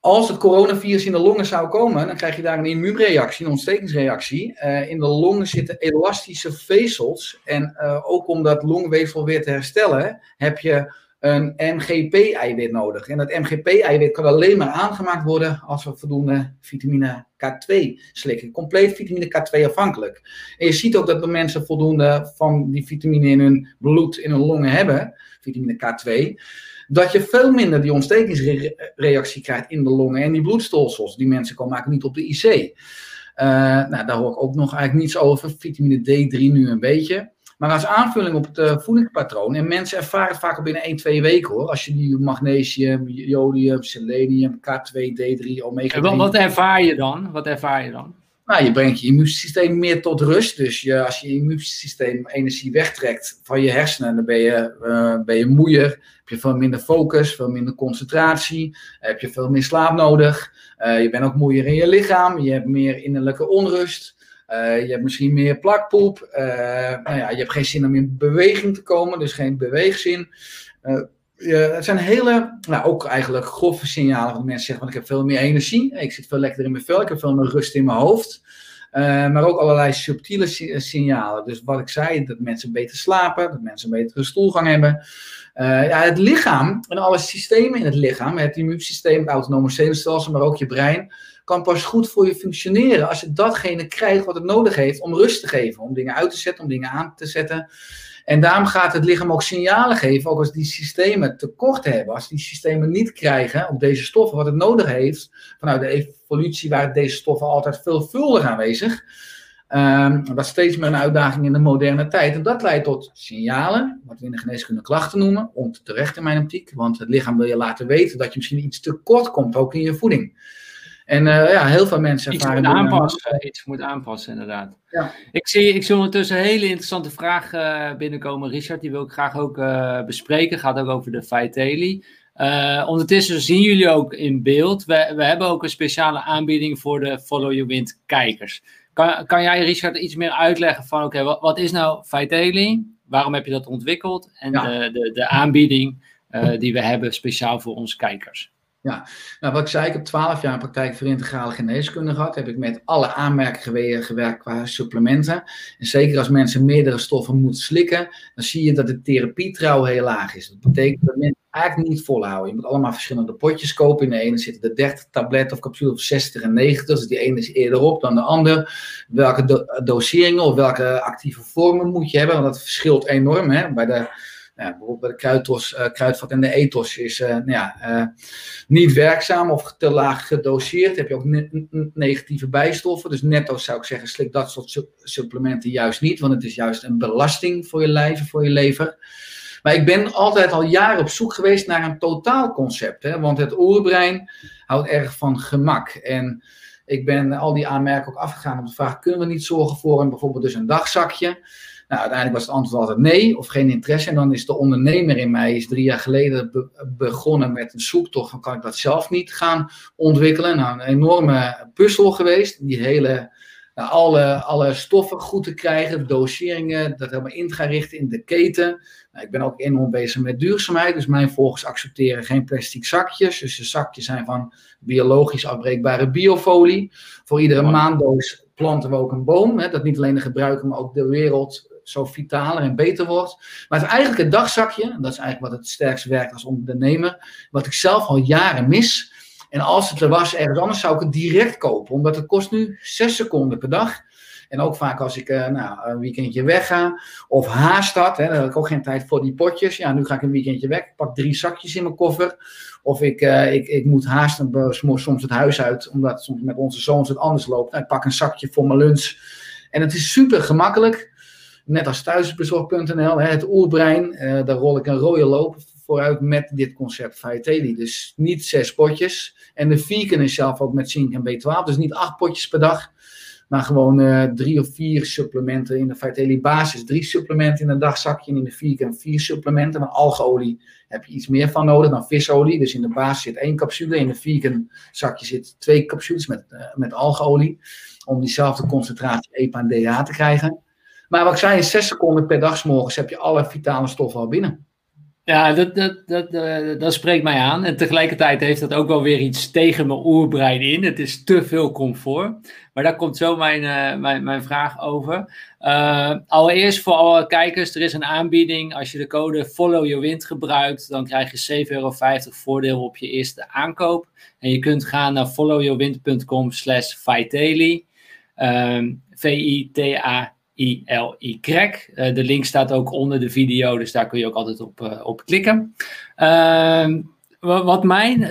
als het coronavirus in de longen zou komen, dan krijg je daar een immuunreactie, een ontstekingsreactie. In de longen zitten elastische vezels. En ook om dat longweefsel weer te herstellen, heb je een MGP-eiwit nodig. En dat MGP-eiwit kan alleen maar aangemaakt worden als we voldoende vitamine K2 slikken. Compleet vitamine K2 afhankelijk. En je ziet ook dat de mensen voldoende van die vitamine in hun bloed, in hun longen hebben, vitamine K2, dat je veel minder die ontstekingsreactie krijgt in de longen en die bloedstolsels die mensen kan maken, niet op de IC. Uh, nou, daar hoor ik ook nog eigenlijk niets over. Vitamine D3 nu een beetje. Maar als aanvulling op het uh, voedingspatroon, en mensen ervaren het vaak al binnen 1, 2 weken hoor. Als je die magnesium, jodium, selenium, K2, D3, omega 3... En wat ervaar je dan? Wat ervaar je dan? Nou, je brengt je immuunsysteem meer tot rust. Dus je, als je immuunsysteem energie wegtrekt van je hersenen, dan ben je, uh, ben je moeier. Heb je veel minder focus, veel minder concentratie. Heb je veel meer slaap nodig. Uh, je bent ook moeier in je lichaam. Je hebt meer innerlijke onrust. Uh, je hebt misschien meer plakpoep. Uh, nou ja, je hebt geen zin om in beweging te komen, dus geen beweegzin. Je, het zijn hele, nou ook eigenlijk grove signalen. Want mensen zeggen van ik heb veel meer energie. Ik zit veel lekkerder in mijn vel. Ik heb veel meer rust in mijn hoofd. maar ook allerlei subtiele signalen. Dus wat ik zei, dat mensen beter slapen. Dat mensen een betere stoelgang hebben. ja, het lichaam en alle systemen in het lichaam. Het immuunsysteem, het autonome zenuwstelsel, maar ook je brein kan pas goed voor je functioneren als je datgene krijgt wat het nodig heeft om rust te geven, om dingen uit te zetten, om dingen aan te zetten. En daarom gaat het lichaam ook signalen geven, ook als die systemen tekort hebben, als die systemen niet krijgen op deze stoffen wat het nodig heeft, vanuit de evolutie waren deze stoffen altijd veelvuldig aanwezig. Um, dat is steeds meer een uitdaging in de moderne tijd. En dat leidt tot signalen, wat we in de geneeskunde klachten noemen, onterecht in mijn optiek. Want het lichaam wil je laten weten dat je misschien iets tekort komt, ook in je voeding. En uh, ja, heel veel mensen ervaren... Iets moet aanpassen, iets moet aanpassen inderdaad. Ja. Ik, zie, ik zie ondertussen een hele interessante vraag uh, binnenkomen, Richard. Die wil ik graag ook uh, bespreken. Gaat ook over de Vitaly. ondertussen zien jullie ook in beeld. We, we hebben ook een speciale aanbieding voor de Follow Your Wind kijkers. Kan, kan jij, Richard, iets meer uitleggen van... Oké, okay, wat, wat, is nou Vitaly? Waarom heb je dat ontwikkeld? En ja. de, de, de aanbieding die we hebben speciaal voor onze kijkers. Ja, nou wat ik zei, ik heb 12 jaar praktijk voor integrale geneeskunde gehad. Heb ik met alle aanmerkingen gewerkt qua supplementen. En zeker als mensen meerdere stoffen moeten slikken, dan zie je dat de therapietrouw heel laag is. Dat betekent dat mensen eigenlijk niet volhouden. Je moet allemaal verschillende potjes kopen. In de ene zitten er 30 tabletten of capsules of 60 en 90. Dus die ene is eerder op dan de ander. Welke do doseringen of welke actieve vormen moet je hebben? Want dat verschilt enorm. Hè? Bij de Nou, bijvoorbeeld bij de kruidtos, kruidvat en de ethos is nou ja, niet werkzaam of te laag gedoseerd. Heb je ook negatieve bijstoffen. Dus netto zou ik zeggen, slik dat soort supplementen juist niet. Want het is juist een belasting voor je lijf voor je lever. Maar ik ben altijd al jaren op zoek geweest naar een totaalconcept. Hè? Want het oerbrein houdt erg van gemak. En ik ben al die aanmerken ook afgegaan om te vragen: kunnen we niet zorgen voor een, bijvoorbeeld dus een dagzakje? Nou, uiteindelijk was het antwoord altijd nee of geen interesse. En dan is de ondernemer in mij is drie jaar geleden begonnen met een zoektocht van kan ik dat zelf niet gaan ontwikkelen. Nou, een enorme puzzel geweest. Die hele nou, alle, alle stoffen goed te krijgen, doseringen, dat helemaal in te gaan richten in de keten. Nou, ik ben ook enorm bezig met duurzaamheid, dus mijn volgers accepteren geen plastic zakjes. Dus de zakjes zijn van biologisch afbreekbare biofolie. Voor iedere maandoos planten we ook een boom, hè, dat niet alleen de gebruiker, maar ook de wereld zo vitaler en beter wordt. Maar het is eigenlijk een dagzakje, dat is eigenlijk wat het sterkst werkt als ondernemer, wat ik zelf al jaren mis. En als het er was ergens anders, zou ik het direct kopen. Omdat het kost nu 6 seconden per dag. En ook vaak als ik uh, nou, een weekendje wegga of haast had, hè, dan heb ik ook geen tijd voor die potjes. Ja, nu ga ik een weekendje weg, ik pak drie zakjes in mijn koffer. Of ik, uh, ik, ik moet haasten soms het huis uit, omdat soms met onze zoons het anders loopt. Nou, ik pak een zakje voor mijn lunch. En het is super gemakkelijk. Net als thuisbezorg.nl, het oerbrein, uh, daar rol ik een rode loop vooruit met dit concept Vitaly. Dus niet zes potjes. En de vegan is zelf ook met zink en B12. Dus niet acht potjes per dag. Maar gewoon uh, drie of vier supplementen in de Vitaly basis. Drie supplementen in een dagzakje. En in de vegan vier supplementen. Maar algeolie heb je iets meer van nodig dan visolie. Dus in de basis zit één capsule. In de vegan zakje zit twee capsules met, uh, met algeolie. Om diezelfde concentratie EPA en DHA te krijgen. Maar wat ik zei, in zes seconden per dag morgens heb je alle vitale stoffen al binnen. Ja, dat, dat, dat, uh, dat spreekt mij aan. En tegelijkertijd heeft dat ook wel weer iets tegen mijn oerbrein in. Het is te veel comfort. Maar daar komt zo mijn, uh, mijn, mijn vraag over. Uh, allereerst voor alle kijkers, er is een aanbieding. Als je de code Follow Your Wind gebruikt, dan krijg je 7,50 euro voordeel op je eerste aankoop. En je kunt gaan naar followyourwind.com slash Vitaly. V-I-T-A I-L-Y. Uh, de link staat ook onder de video, dus daar kun je ook altijd op, uh, op klikken. Uh, wat mijn,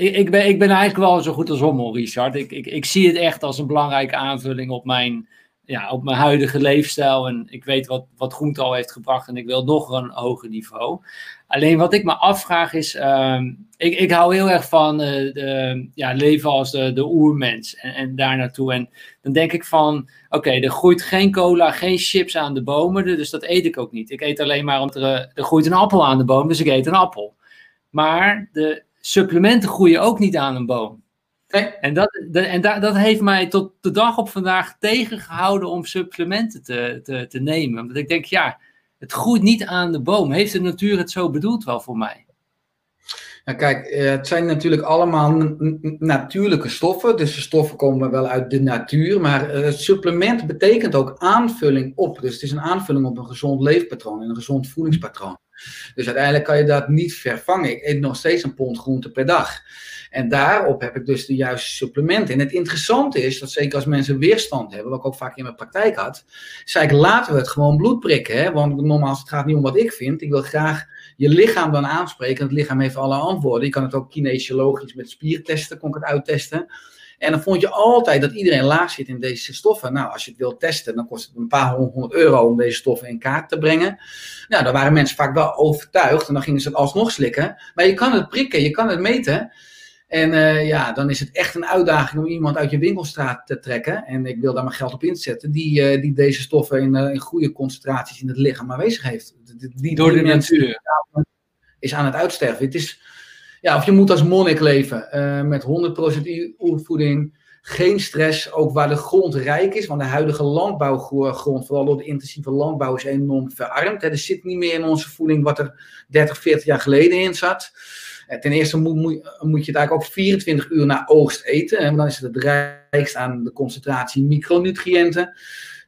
ik, ik, ben, ik ben eigenlijk wel zo goed als hommel, Richard. Ik, ik, ik zie het echt als een belangrijke aanvulling op mijn, ja, op mijn huidige leefstijl. En ik weet wat, wat groente al heeft gebracht en ik wil nog een hoger niveau. Alleen wat ik me afvraag is, ehm, ik, ik hou heel erg van uh, de, ja, leven als de, de oermens en, en daar naartoe. En dan denk ik van, oké, er groeit geen cola, geen chips aan de bomen, dus dat eet ik ook niet. Ik eet alleen maar omdat er, er groeit een appel aan de boom, dus ik eet een appel. Maar de supplementen groeien ook niet aan een boom. Nee. En, dat, en dat heeft mij tot de dag op vandaag tegengehouden om supplementen te, te, te nemen. Want ik denk, ja, het groeit niet aan de boom. Heeft de natuur het zo bedoeld wel voor mij? Ja, kijk, eh, het zijn natuurlijk allemaal natuurlijke stoffen. Dus de stoffen komen wel uit de natuur. Maar uh, supplement betekent ook aanvulling op. Dus het is een aanvulling op een gezond leefpatroon en een gezond voedingspatroon. Dus uiteindelijk kan je dat niet vervangen. Ik eet nog steeds een pond groente per dag. En daarop heb ik dus de juiste supplementen. En het interessante is dat zeker als mensen weerstand hebben, wat ik ook vaak in mijn praktijk had, zei ik laten we het gewoon bloed prikken. Hè? Want nogmaals, het gaat niet om wat ik vind. Ik wil graag je lichaam dan aanspreken. Het lichaam heeft alle antwoorden. Je kan het ook kinesiologisch met spiertesten, kon ik het uittesten. En dan vond je altijd dat iedereen laag zit in deze stoffen. Nou, als je het wilt testen, dan kost het een paar honderd euro om deze stoffen in kaart te brengen. Nou, daar waren mensen vaak wel overtuigd en dan gingen ze het alsnog slikken. Maar je kan het prikken, je kan het meten. En uh, ja, dan is het echt een uitdaging om iemand uit je winkelstraat te trekken. En ik wil daar mijn geld op inzetten. Die, uh, die deze stoffen in, uh, in goede concentraties in het lichaam aanwezig heeft. Die, Door de natuur. Is aan het uitsterven. Het is, ja, of je moet als monnik leven. met 100% oervoeding. Geen stress. Ook waar de grond rijk is. Want de huidige landbouwgrond, vooral door de intensieve landbouw, is enorm verarmd. Hè. Er zit niet meer in onze voeding wat er 30, 40 jaar geleden in zat. Eh, ten eerste moet, moet, moet, je het eigenlijk ook 24 uur na oogst eten. Want dan is het het rijkst aan de concentratie micronutriënten.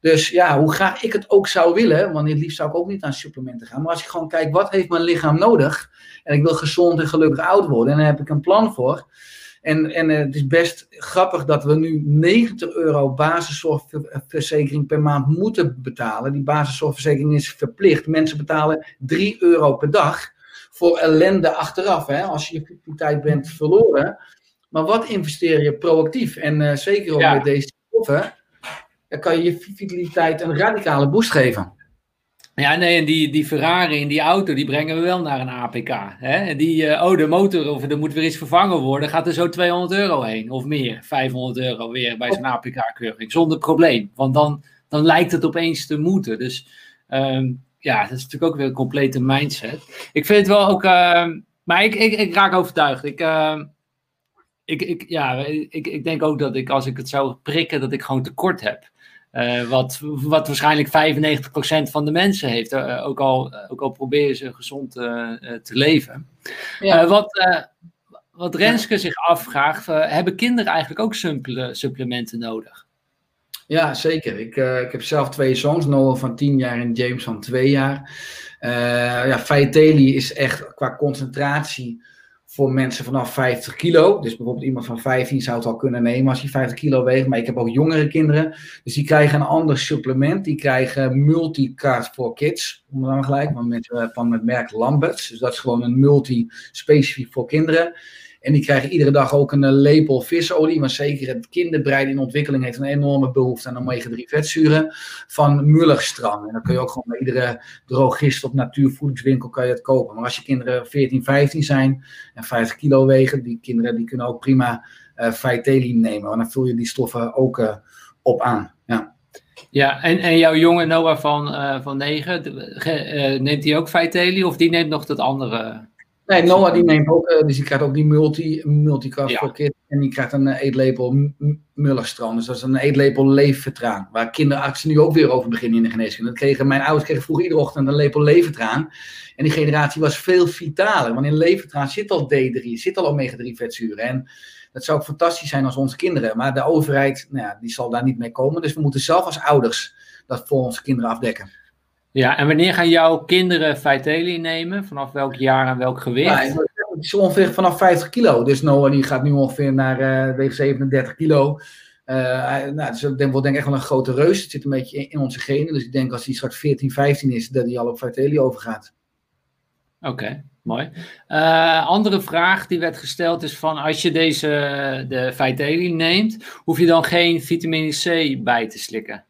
Dus ja, hoe graag ik het ook zou willen, want het liefst zou ik ook niet aan supplementen gaan. Maar als ik gewoon kijk, wat heeft mijn lichaam nodig? En ik wil gezond en gelukkig oud worden. En daar heb ik een plan voor. En, en het is best grappig dat we nu 90 euro basiszorgverzekering per maand moeten betalen. Die basiszorgverzekering is verplicht. Mensen betalen 3 euro per dag voor ellende achteraf. Hè? Als je je vitaliteit bent verloren. Maar wat investeer je proactief? En zeker ook met deze stoffen, dan kan je je vitaliteit een radicale boost geven. Ja, nee, en die, die Ferrari en die auto, die brengen we wel naar een APK. Hè? Die, uh, oh, de motor, of er moet weer iets vervangen worden, gaat er zo 200 euro heen, of meer, 500 euro weer bij zo'n APK-keuring, zonder probleem. Want dan, dan lijkt het opeens te moeten. Dus um, ja, dat is natuurlijk ook weer een complete mindset. Ik vind het wel ook, uh, maar ik, ik, raak overtuigd. Ik, uh, ik, ik, ja, ik, ik denk ook dat ik, als ik het zou prikken, dat ik gewoon tekort heb. Uh, wat, wat waarschijnlijk 95% van de mensen heeft, uh, ook, al, ook al proberen ze gezond uh, te leven. Ja. wat, wat Renske zich afvraagt, hebben kinderen eigenlijk ook supplementen nodig? Ja, zeker. Ik, ik heb zelf twee zoons, Noah van 10 jaar en James van 2 jaar. ja, Faeteli is echt qua concentratie voor mensen vanaf 50 kilo. Dus bijvoorbeeld iemand van 15 zou het al kunnen nemen als hij 50 kilo weegt. Maar ik heb ook jongere kinderen. Dus die krijgen een ander supplement. Die krijgen Multicard for Kids. Om dan gelijk, maar met, uh, van het merk Lamberts. Dus dat is gewoon een multi specifiek voor kinderen. En die krijgen iedere dag ook een eh, lepel visolie. Maar zeker het kinderbrein in ontwikkeling heeft een enorme behoefte aan omega-3 vetzuren van Mullerstrand. En dan kun je ook gewoon bij iedere drogist of natuurvoedingswinkel kan je het kopen. Maar als je kinderen 14, 15 zijn en 50 kilo wegen, die kinderen die kunnen ook prima uh, nemen. Want dan vul je die stoffen ook uh, op aan. Ja. Ja, en, en jouw jonge Noah van, uh, van 9, neemt hij ook Vitelli of die neemt nog dat andere? Nee, Noah die neemt ook, uh, dus die krijgt ook die multi, multicast ja. kit. En die krijgt een uh, eetlepel Mullerstrand. Dus dat is een eetlepel leefvertraan. Waar kinderartsen nu ook weer over beginnen in de geneeskunde. Dat kregen, mijn ouders kregen vroeger iedere ochtend een lepel levertraan. En die generatie was veel vitaler. Want in levertraan zit al D3, zit al omega-3 vetzuren. En dat zou ook fantastisch zijn als onze kinderen. Maar de overheid, nou ja, die zal daar niet mee komen. Dus we moeten zelf als ouders dat voor onze kinderen afdekken. Ja, en wanneer gaan jouw kinderen Vitelli nemen? Vanaf welk jaar en welk gewicht? Ja, het is ongeveer vanaf 50 kilo. Dus Noah die gaat nu ongeveer naar uh, weeg 37 kilo. Uh, nou, dus ik denk, wordt denk ik echt wel een grote reus. Het zit een beetje in, onze genen. Dus ik denk als hij straks 14, 15 is, dat hij al op Vitelli overgaat. Oké, mooi. Uh, andere vraag die werd gesteld is van als je deze de Vitelli neemt, hoef je dan geen vitamine C bij te slikken?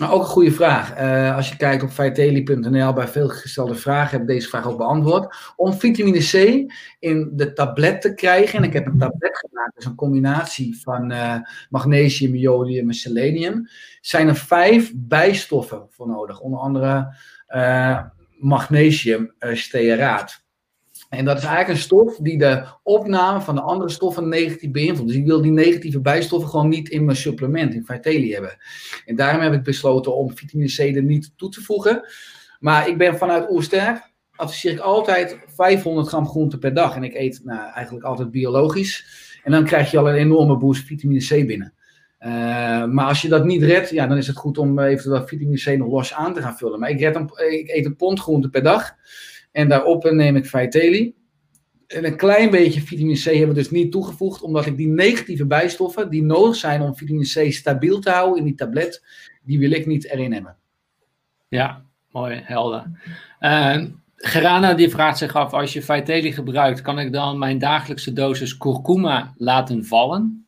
Nou, ook een goede vraag. Uh, als je kijkt op feiteli.nl bij veel gestelde vragen, heb ik deze vraag ook beantwoord. Om vitamine C in de tablet te krijgen, en ik heb een tablet gemaakt, dus een combinatie van uh, magnesium, jodium en selenium, zijn er vijf bijstoffen voor nodig. Onder andere uh, magnesium stearaat. En dat is eigenlijk een stof die de opname van de andere stoffen negatief beïnvloedt. Dus ik wil die negatieve bijstoffen gewoon niet in mijn supplement, in Vitelli hebben. En daarom heb ik besloten om vitamine C er niet toe te voegen. Maar ik ben vanuit Oersterk, adviseer ik altijd 500 gram groente per dag. En ik eet nou, eigenlijk altijd biologisch. En dan krijg je al een enorme boost vitamine C binnen. Uh, maar als je dat niet redt, ja, dan is het goed om eventueel vitamine C nog los aan te gaan vullen. Maar ik, red ik eet een pond groente per dag. En daarop neem ik Vitelli. En een klein beetje vitamine C hebben we dus niet toegevoegd, omdat ik die negatieve bijstoffen die nodig zijn om vitamine C stabiel te houden in die tablet, die wil ik niet erin hebben. Ja, mooi, helder. Uh, Gerana die vraagt zich af, als je Vitelli gebruikt, kan ik dan mijn dagelijkse dosis kurkuma laten vallen?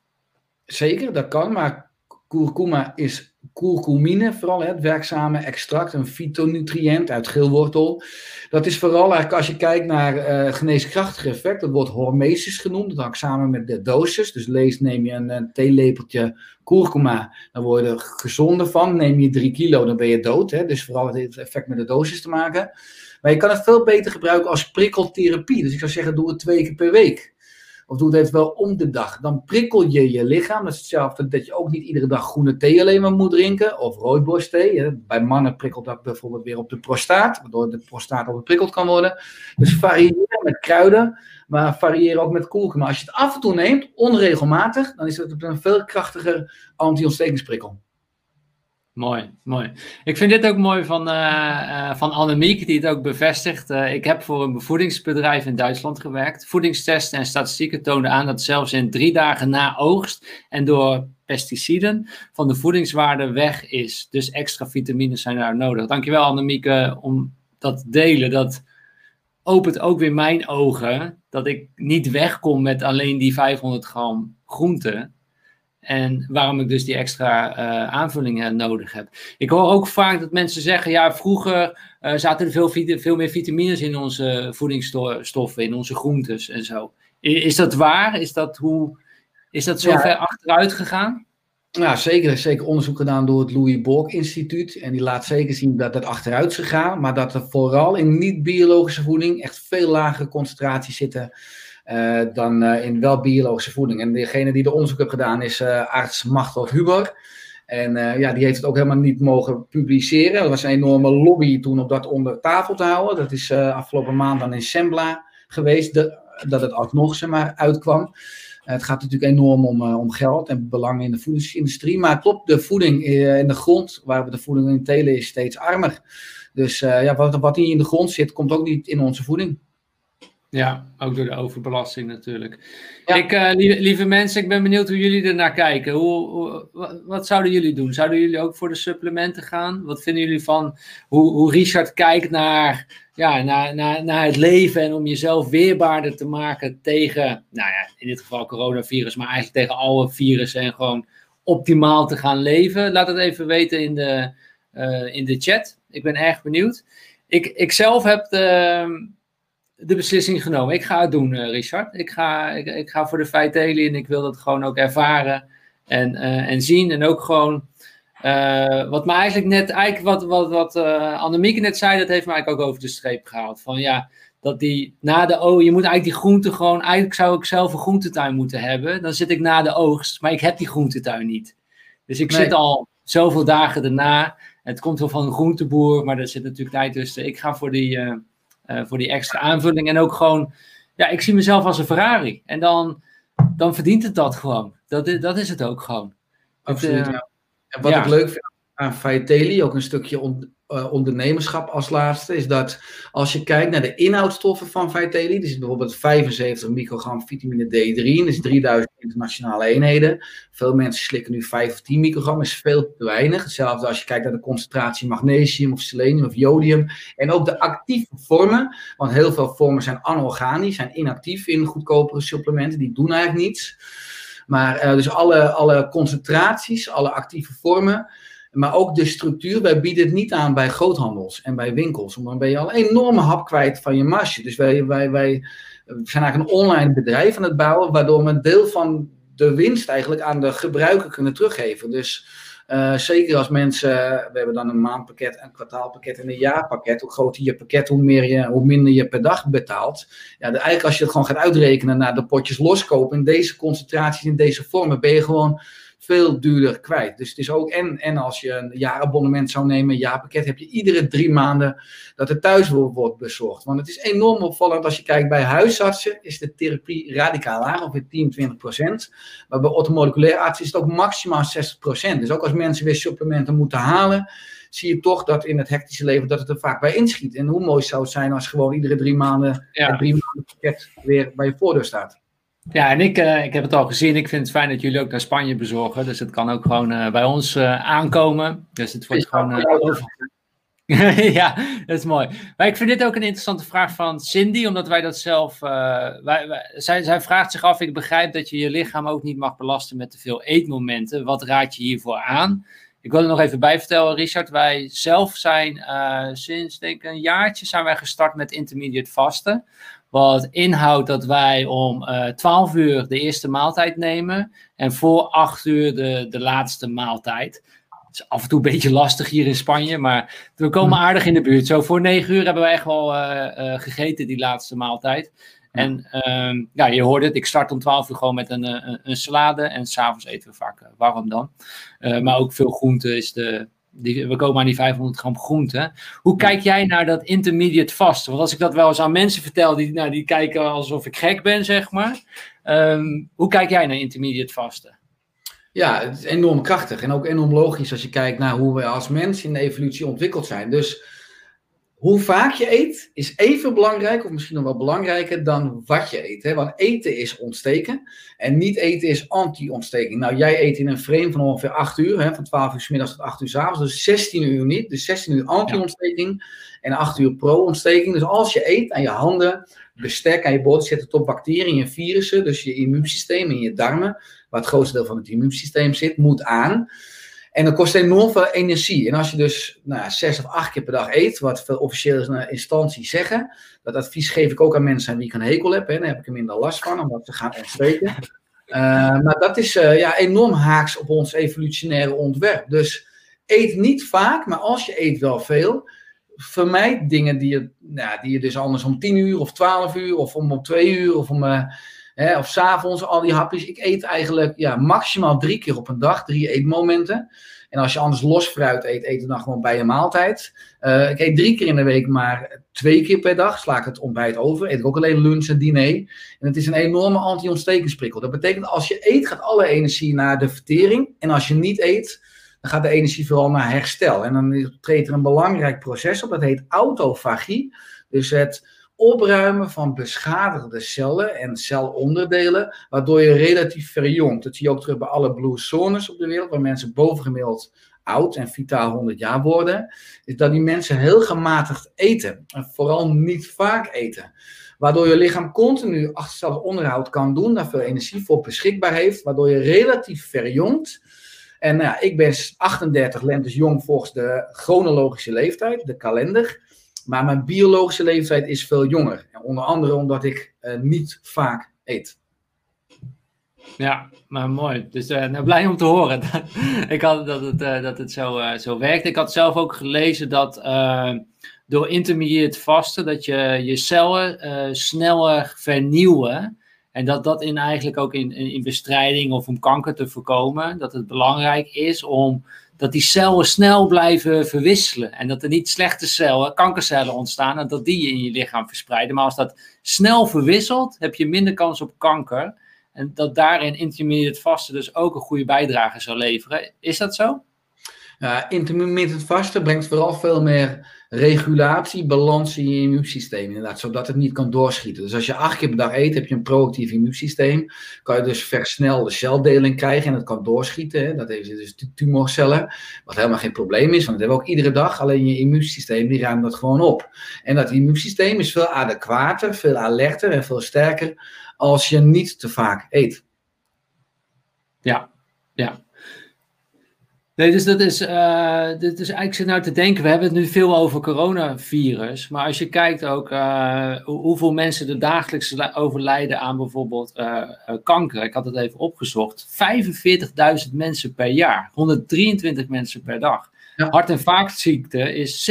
Zeker, dat kan, maar kurkuma is curcumine, vooral het werkzame extract, een fytonutriënt uit geelwortel. Dat is vooral eigenlijk als je kijkt naar uh, geneeskrachtige effect, dat wordt hormesis genoemd, dat hangt samen met de dosis. Dus lees, neem je een, theelepeltje kurkuma, dan word je er gezonder van. Neem je 3 kilo, dan ben je dood. Hè? Dus vooral het effect met de dosis te maken. Maar je kan het veel beter gebruiken als prikkeltherapie. Dus ik zou zeggen, doe het twee keer per week. Of doe het even wel om de dag. Dan prikkel je je lichaam. Dat is hetzelfde dat je ook niet iedere dag groene thee alleen maar moet drinken. Of rooibosthee. Bij mannen prikkelt dat bijvoorbeeld weer op de prostaat. Waardoor de prostaat overprikkeld kan worden. Dus variëren met kruiden. Maar variëren ook met koelken. Maar als je het af en toe neemt, onregelmatig. Dan is het een veel krachtiger anti-ontstekingsprikkel. Mooi, mooi. Ik vind dit ook mooi van, uh, van Annemiek, die het ook bevestigt. Uh, ik heb voor een voedingsbedrijf in Duitsland gewerkt. Voedingstesten en statistieken toonden aan dat zelfs in drie dagen na oogst en door pesticiden van de voedingswaarde weg is. Dus extra vitamines zijn daar nodig. Dankjewel Annemiek om dat te delen. Dat opent ook weer mijn ogen dat ik niet wegkom met alleen die 500 gram groente. En waarom ik dus die extra uh, aanvullingen nodig heb. Ik hoor ook vaak dat mensen zeggen: ja, vroeger uh, zaten er veel, veel meer vitamines in onze voedingsstoffen, in onze groentes en zo. Is dat waar? Is dat, hoe, is dat zo ja. ver achteruit gegaan? Ja, zeker. Er is zeker onderzoek gedaan door het Louis Borg Instituut. En die laat zeker zien dat dat achteruit is gegaan. Maar dat er vooral in niet-biologische voeding echt veel lagere concentraties zitten dan uh, in wel biologische voeding. En degene die de onderzoek heeft gedaan is uh, arts Machtel Huber. En ja, die heeft het ook helemaal niet mogen publiceren. Er was een enorme lobby toen om dat onder tafel te houden. Dat is afgelopen maand dan in Sembla geweest, dat het alsnog zeg maar, uitkwam. het gaat natuurlijk enorm om, om geld en belang in de voedingsindustrie. Maar klopt, de voeding in de grond, waar we de voeding in telen, is steeds armer. Dus ja, wat, wat hier in de grond zit, komt ook niet in onze voeding. Ja, ook door de overbelasting natuurlijk. Ik, uh, lieve, lieve, mensen, ik ben benieuwd hoe jullie er naar kijken. Hoe, hoe, wat, zouden jullie doen? Zouden jullie ook voor de supplementen gaan? Wat vinden jullie van hoe, hoe Richard kijkt naar, ja, naar, naar, naar het leven en om jezelf weerbaarder te maken tegen, nou ja, in dit geval coronavirus, maar eigenlijk tegen alle virussen en gewoon optimaal te gaan leven? Laat het even weten in de, uh, in de chat. Ik ben erg benieuwd. Ik, ik zelf heb de de beslissing genomen. Ik ga het doen, uh, Richard. Ik ga, ik, ik, ga voor de feiten en ik wil dat gewoon ook ervaren en, uh, en zien. En ook gewoon, uh, wat me eigenlijk net, eigenlijk wat, wat, wat Annemieke net zei, dat heeft me eigenlijk ook over de streep gehaald. Van ja, dat die na de oogst, je moet eigenlijk die groente gewoon, eigenlijk zou ik zelf een groentetuin moeten hebben. Dan zit ik na de oogst, maar ik heb die groentetuin niet. Dus ik zit al zoveel dagen erna. Het komt wel van een groenteboer, maar er zit natuurlijk tijd tussen. Ik ga voor die uh, voor die extra aanvulling. En ook gewoon, ja, ik zie mezelf als een Ferrari. En dan, dan verdient het dat gewoon. Dat, dat is het ook gewoon. Absoluut, het, ja. En wat ja. ik leuk vind aan Faeteli, ook een stukje on, uh, ondernemerschap als laatste, is dat als je kijkt naar de inhoudstoffen van er zit bijvoorbeeld 75 microgram vitamine D3 dat is 3000 internationale eenheden. Veel mensen slikken nu 5 of 10 microgram, is veel te weinig. Hetzelfde als je kijkt naar de concentratie magnesium of selenium of jodium. En ook de actieve vormen, want heel veel vormen zijn anorganisch, zijn inactief in goedkopere supplementen, die doen eigenlijk niets. Maar uh, dus alle, alle concentraties, alle actieve vormen, maar ook de structuur, wij bieden het niet aan bij groothandels en bij winkels. Want dan ben je al een enorme hap kwijt van je marge. Dus wij, wij, wij zijn eigenlijk een online bedrijf aan het bouwen, waardoor we een deel van de winst eigenlijk aan de gebruiker kunnen teruggeven. Dus uh, zeker als mensen, we hebben dan een maandpakket, een kwartaalpakket en een jaarpakket. Hoe groter je pakket, hoe, meer je, hoe minder je per dag betaalt. Ja, eigenlijk als je het gewoon gaat uitrekenen naar de potjes loskopen in deze concentraties, in deze vormen, ben je gewoon veel duurder kwijt. Dus het is ook, en, en als je een jaarabonnement zou nemen, een jaarpakket, heb je iedere drie maanden dat het thuis wordt bezorgd. Want het is enorm opvallend als je kijkt bij huisartsen, is de therapie radicaal laag, ongeveer 10, 20 procent. Maar bij orthomoleculaire artsen is het ook maximaal 60 procent. Dus ook als mensen weer supplementen moeten halen, zie je toch dat in het hectische leven dat het er vaak bij inschiet. En hoe mooi zou het zijn als gewoon iedere drie maanden ja. het drie maanden pakket weer bij je voordeur staat. Ja, en ik, uh, ik heb het al gezien. Ik vind het fijn dat jullie ook naar Spanje bezorgen. Dus het kan ook gewoon uh, bij ons uh, aankomen. Dus het wordt gewoon over. <laughs> ja, dat is mooi. Maar ik vind dit ook een interessante vraag van Cindy, omdat wij dat zelf. Wij, wij, zij, zij vraagt zich af: ik begrijp dat je je lichaam ook niet mag belasten met te veel eetmomenten. Wat raad je hiervoor aan? Ik wil er nog even bij vertellen, Richard. Wij zelf zijn sinds denk ik een jaartje zijn wij gestart met intermediate vasten. Wat inhoudt dat wij om uh, eh, 12 uur de eerste maaltijd nemen en voor 8 uur de, de laatste maaltijd. Het is af en toe een beetje lastig hier in Spanje, maar we komen aardig in de buurt. Zo voor 9 uur hebben we echt wel uh, uh, gegeten, die laatste maaltijd. En um, ja, je hoort het, ik start om 12 uur gewoon met een, een, een salade en s'avonds eten we vaak warm dan. maar ook veel groente is de, die, we komen aan die 500 gram groente. Hoe kijk jij naar dat intermediate vasten? Want als ik dat wel eens aan mensen vertel, die, nou, die kijken alsof ik gek ben, zeg maar. Um, hoe kijk jij naar intermediate vasten? Ja, het is enorm krachtig en ook enorm logisch als je kijkt naar hoe we als mens in de evolutie ontwikkeld zijn. Dus hoe vaak je eet is even belangrijk, of misschien nog wel belangrijker dan wat je eet. Hè? Want eten is ontsteken en niet eten is anti-ontsteking. Nou, jij eet in een frame van ongeveer 8 uur, hè? van 12 uur s middags tot 8 uur s avonds, dus 16 uur niet. Dus 16 uur anti-ontsteking en 8 uur pro-ontsteking. Dus als je eet aan je handen, bestek aan je bord, het op bacteriën en virussen, dus je immuunsysteem in je darmen, waar het grootste deel van het immuunsysteem zit, moet aan. En dat kost enorm veel energie. En als je dus nou, zes of acht keer per dag eet, wat veel officiële instanties zeggen, dat advies geef ik ook aan mensen aan wie ik een hekel heb. Hè, daar heb ik er minder last van, omdat ze gaan ontsteken. Uh, <laughs> maar dat is uh, ja, enorm haaks op ons evolutionaire ontwerp. Dus eet niet vaak, maar als je eet wel veel, vermijd dingen die je, nou, die je dus anders om 10 uur of 12 uur of om, om 2 uur of om. Uh, Hè, of s'avonds al die hapjes. Ik eet eigenlijk ja, maximaal drie keer op een dag, drie eetmomenten. En als je anders los fruit eet, eet het dan gewoon bij je maaltijd. Uh, ik eet drie keer in de week, maar twee keer per dag sla ik het ontbijt over. Eet ik ook alleen lunch en diner. En het is een enorme anti-ontstekingsprikkel. Dat betekent als je eet, gaat alle energie naar de vertering. En als je niet eet, dan gaat de energie vooral naar herstel. En dan treedt er een belangrijk proces op, dat heet autofagie. Dus het opruimen van beschadigde cellen en celonderdelen, waardoor je relatief verjongt. Dat zie je ook terug bij alle blue zones op de wereld, waar mensen bovengemiddeld oud en vitaal 100 jaar worden, is dat die mensen heel gematigd eten. En vooral niet vaak eten. Waardoor je lichaam continu achterstallig onderhoud kan doen, daar veel energie voor beschikbaar heeft, waardoor je relatief verjongt. En nou ja, ik ben 38 lentes jong volgens de chronologische leeftijd, de kalender. Maar mijn biologische leeftijd is veel jonger. Onder andere omdat ik uh, niet vaak eet. Ja, maar mooi. Dus uh, blij om te horen. <laughs> ik had dat het, uh, dat het zo, zo werkt. Ik had zelf ook gelezen dat door intermediate vasten, dat je je cellen sneller vernieuwen. En dat dat in eigenlijk ook in, in bestrijding of om kanker te voorkomen, dat het belangrijk is om dat die cellen snel blijven verwisselen. En dat er niet slechte cellen, kankercellen ontstaan en dat die je in je lichaam verspreiden. Maar als dat snel verwisselt, heb je minder kans op kanker. En dat daarin intermediate vasten dus ook een goede bijdrage zou leveren. Is dat zo? Ja, intermittent vasten brengt vooral veel meer regulatie, balans in je immuunsysteem. Inderdaad, zodat het niet kan doorschieten. Dus als je acht keer per dag eet, heb je een proactief immuunsysteem. Kan je dus versnelde celdeling krijgen en het kan doorschieten. Hè. Dat heeft dus tumorcellen. Wat helemaal geen probleem is, want dat hebben we ook iedere dag. Alleen je immuunsysteem die ruimt dat gewoon op. En dat immuunsysteem is veel adequater, veel alerter en veel sterker als je niet te vaak eet. Ja, ja. Nee, dus dat is, uh, dit is eigenlijk zit nou te denken, we hebben het nu veel over coronavirus, maar als je kijkt ook uh, hoeveel mensen er dagelijks overlijden aan bijvoorbeeld uh, kanker, ik had het even opgezocht, 45.000 mensen per jaar, 123 mensen per dag. Ja. Hart- en vaatziekte is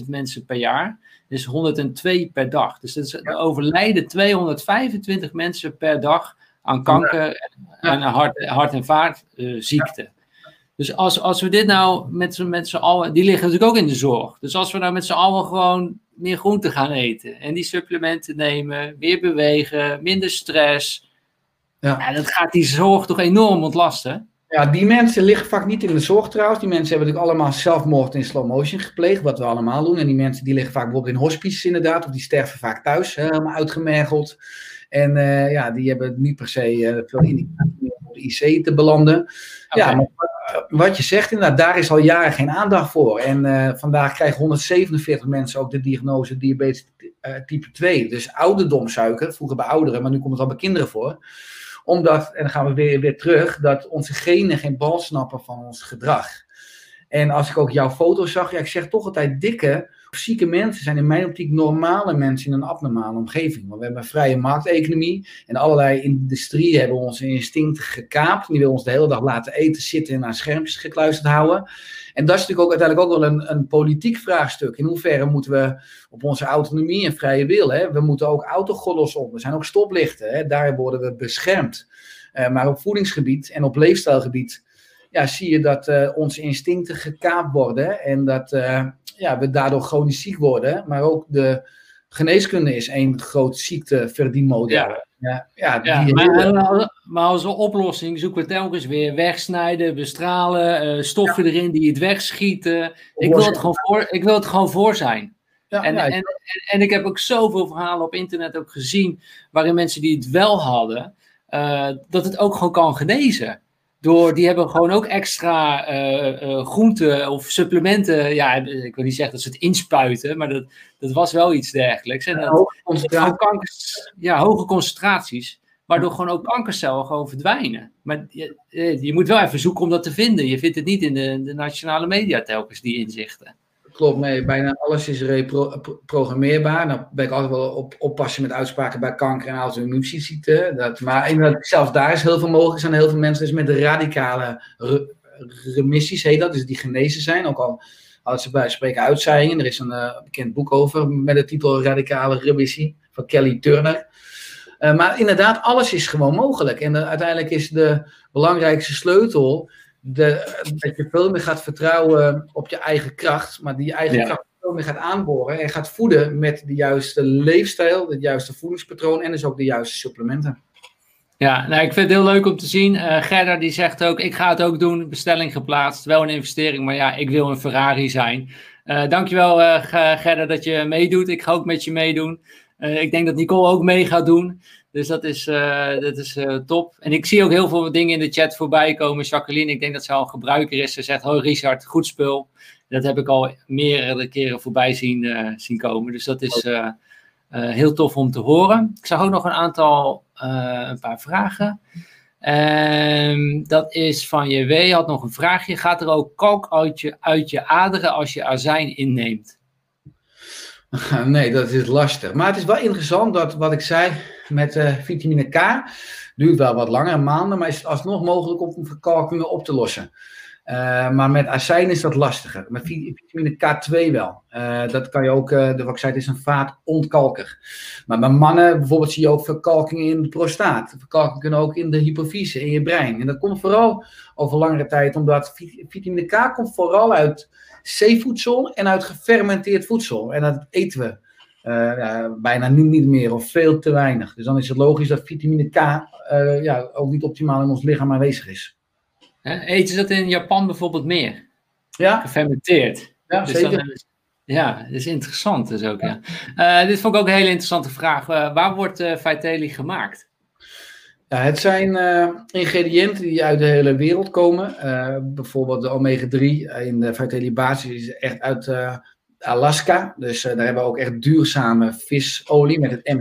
37.000 mensen per jaar, dus 102 per dag. Dus is, er overlijden 225 mensen per dag aan kanker en hart, hart- en vaatziekte. Dus als, als we dit nou met, met z'n allen, die liggen natuurlijk ook in de zorg. Dus als we nou met z'n allen gewoon meer groente gaan eten en die supplementen nemen, meer bewegen, minder stress. Ja. ja dat gaat die zorg toch enorm ontlasten. Ja, die mensen liggen vaak niet in de zorg trouwens. Die mensen hebben natuurlijk allemaal zelfmoord in slow motion gepleegd, wat we allemaal doen. En die mensen die liggen vaak bijvoorbeeld in hospices inderdaad, of die sterven vaak thuis, helemaal uitgemergeld. En uh, ja, die hebben niet per se uh, veel indicatie IC te belanden. Okay. Ja, maar wat je zegt, inderdaad, daar is al jaren geen aandacht voor. En uh, vandaag krijgen 147 mensen ook de diagnose diabetes uh, type 2. Dus ouderdomsuiker, vroeger bij ouderen, maar nu komt het al bij kinderen voor. Omdat, en dan gaan we weer, weer terug, dat onze genen geen bal snappen van ons gedrag. En als ik ook jouw foto zag, ja, ik zeg toch altijd dikke zieke mensen zijn in mijn optiek normale mensen in een abnormale omgeving. Want we hebben een vrije markteconomie en allerlei industrieën hebben onze instincten gekaapt. Die willen ons de hele dag laten eten, zitten en aan schermpjes gekluisterd houden. En dat is natuurlijk ook uiteindelijk ook wel een, een politiek vraagstuk. In hoeverre moeten we op onze autonomie en vrije wil, hè? we moeten ook autogordels op, er zijn ook stoplichten, hè? daar worden we beschermd. Uh, maar op voedingsgebied en op leefstijlgebied ja, zie je dat uh, onze instincten gekaapt worden en dat uh, ja, we daardoor chronisch ziek worden. Maar ook de geneeskunde is één groot ziekteverdienmodel. Ja. Ja, ja, ja maar, maar, als oplossing zoeken we telkens weer wegsnijden, bestralen, uh, stoffen erin die het wegschieten. Ik wil het gewoon voor, ik wil het gewoon voor zijn. Ja, en, en, en, en, ik heb ook zoveel verhalen op internet ook gezien waarin mensen die het wel hadden, uh, dat het ook gewoon kan genezen. Door, die hebben gewoon ook extra uh, groenten of supplementen. Ja, ik wil niet zeggen dat ze het inspuiten, maar dat, dat was wel iets dergelijks. En dat, hoge, concentraties. ja, hoge concentraties. Waardoor gewoon ook kankercellen gewoon verdwijnen. Maar je, je, moet wel even zoeken om dat te vinden. Je vindt het niet in de, de nationale media telkens, die inzichten. Klopt, bijna alles is reprogrammeerbaar. Nou ben ik altijd wel op, oppassen met uitspraken bij kanker en auto-immuunziekten. Dat, maar inderdaad, zelfs daar is heel veel mogelijk. Zijn heel veel mensen dus met radicale remissies, heet dat, dus die genezen zijn. Ook al hadden ze bij spreken uitzaaiingen. Er is een uh, bekend boek over met de titel Radicale Remissie van Kelly Turner. Uh, maar inderdaad, alles is gewoon mogelijk. En uh, uiteindelijk is de belangrijkste sleutel de, dat je veel meer gaat vertrouwen op je eigen kracht, maar die eigen kracht veel meer gaat aanboren en gaat voeden met de juiste leefstijl, het juiste voedingspatroon en dus ook de juiste supplementen. Ja, nou, ik vind het heel leuk om te zien. Uh, Gerda die zegt ook, ik ga het ook doen, bestelling geplaatst, wel een investering, maar ja, ik wil een Ferrari zijn. Uh, dankjewel uh, Gerda dat je meedoet, ik ga ook met je meedoen. ik denk dat Nicole ook mee gaat doen. Dus dat is, uh, dat is uh, top. En ik zie ook heel veel dingen in de chat voorbij komen. Jacqueline, ik denk dat ze al een gebruiker is. Ze zegt, hoi Richard, goed spul. Dat heb ik al meerdere keren voorbij zien, uh, zien komen. Dus dat is heel tof om te horen. Ik zag ook nog een aantal, een paar vragen. Um, dat is van je W, had nog een vraagje. Gaat er ook kalk uit je, uit je aderen als je azijn inneemt? <laughs> Nee, dat is lastig. Maar het is wel interessant dat wat ik zei met uh, vitamine K. Duurt wel wat langer, maanden, maar is het alsnog mogelijk om verkalkingen op te lossen. Uh, maar met azijn is dat lastiger. Met vitamine K2 wel. Uh, dat kan je ook, uh, de wat is een vaatontkalker. Maar bij mannen bijvoorbeeld zie je ook verkalkingen in de prostaat. Verkalkingen kunnen ook in de hypofyse, in je brein. En dat komt vooral over langere tijd, omdat vitamine K komt vooral uit zeevoedsel en uit gefermenteerd voedsel. En dat eten we uh, bijna niet, niet, meer of veel te weinig. Dus dan is het logisch dat vitamine K uh, ja, ook niet optimaal in ons lichaam aanwezig is. eten ze dat in Japan bijvoorbeeld meer? Ja. Gefermenteerd. Ja, dus zeker. Dan, ja, dat is interessant dus ook. Ja. ja. Uh, dit vond ik ook een hele interessante vraag. waar wordt uh, Vitelli gemaakt? Ja, het zijn uh, ingrediënten die uit de hele wereld komen. Bijvoorbeeld de omega-3 in de Vitelli basis is echt uit Alaska. Dus daar hebben we ook echt duurzame visolie met het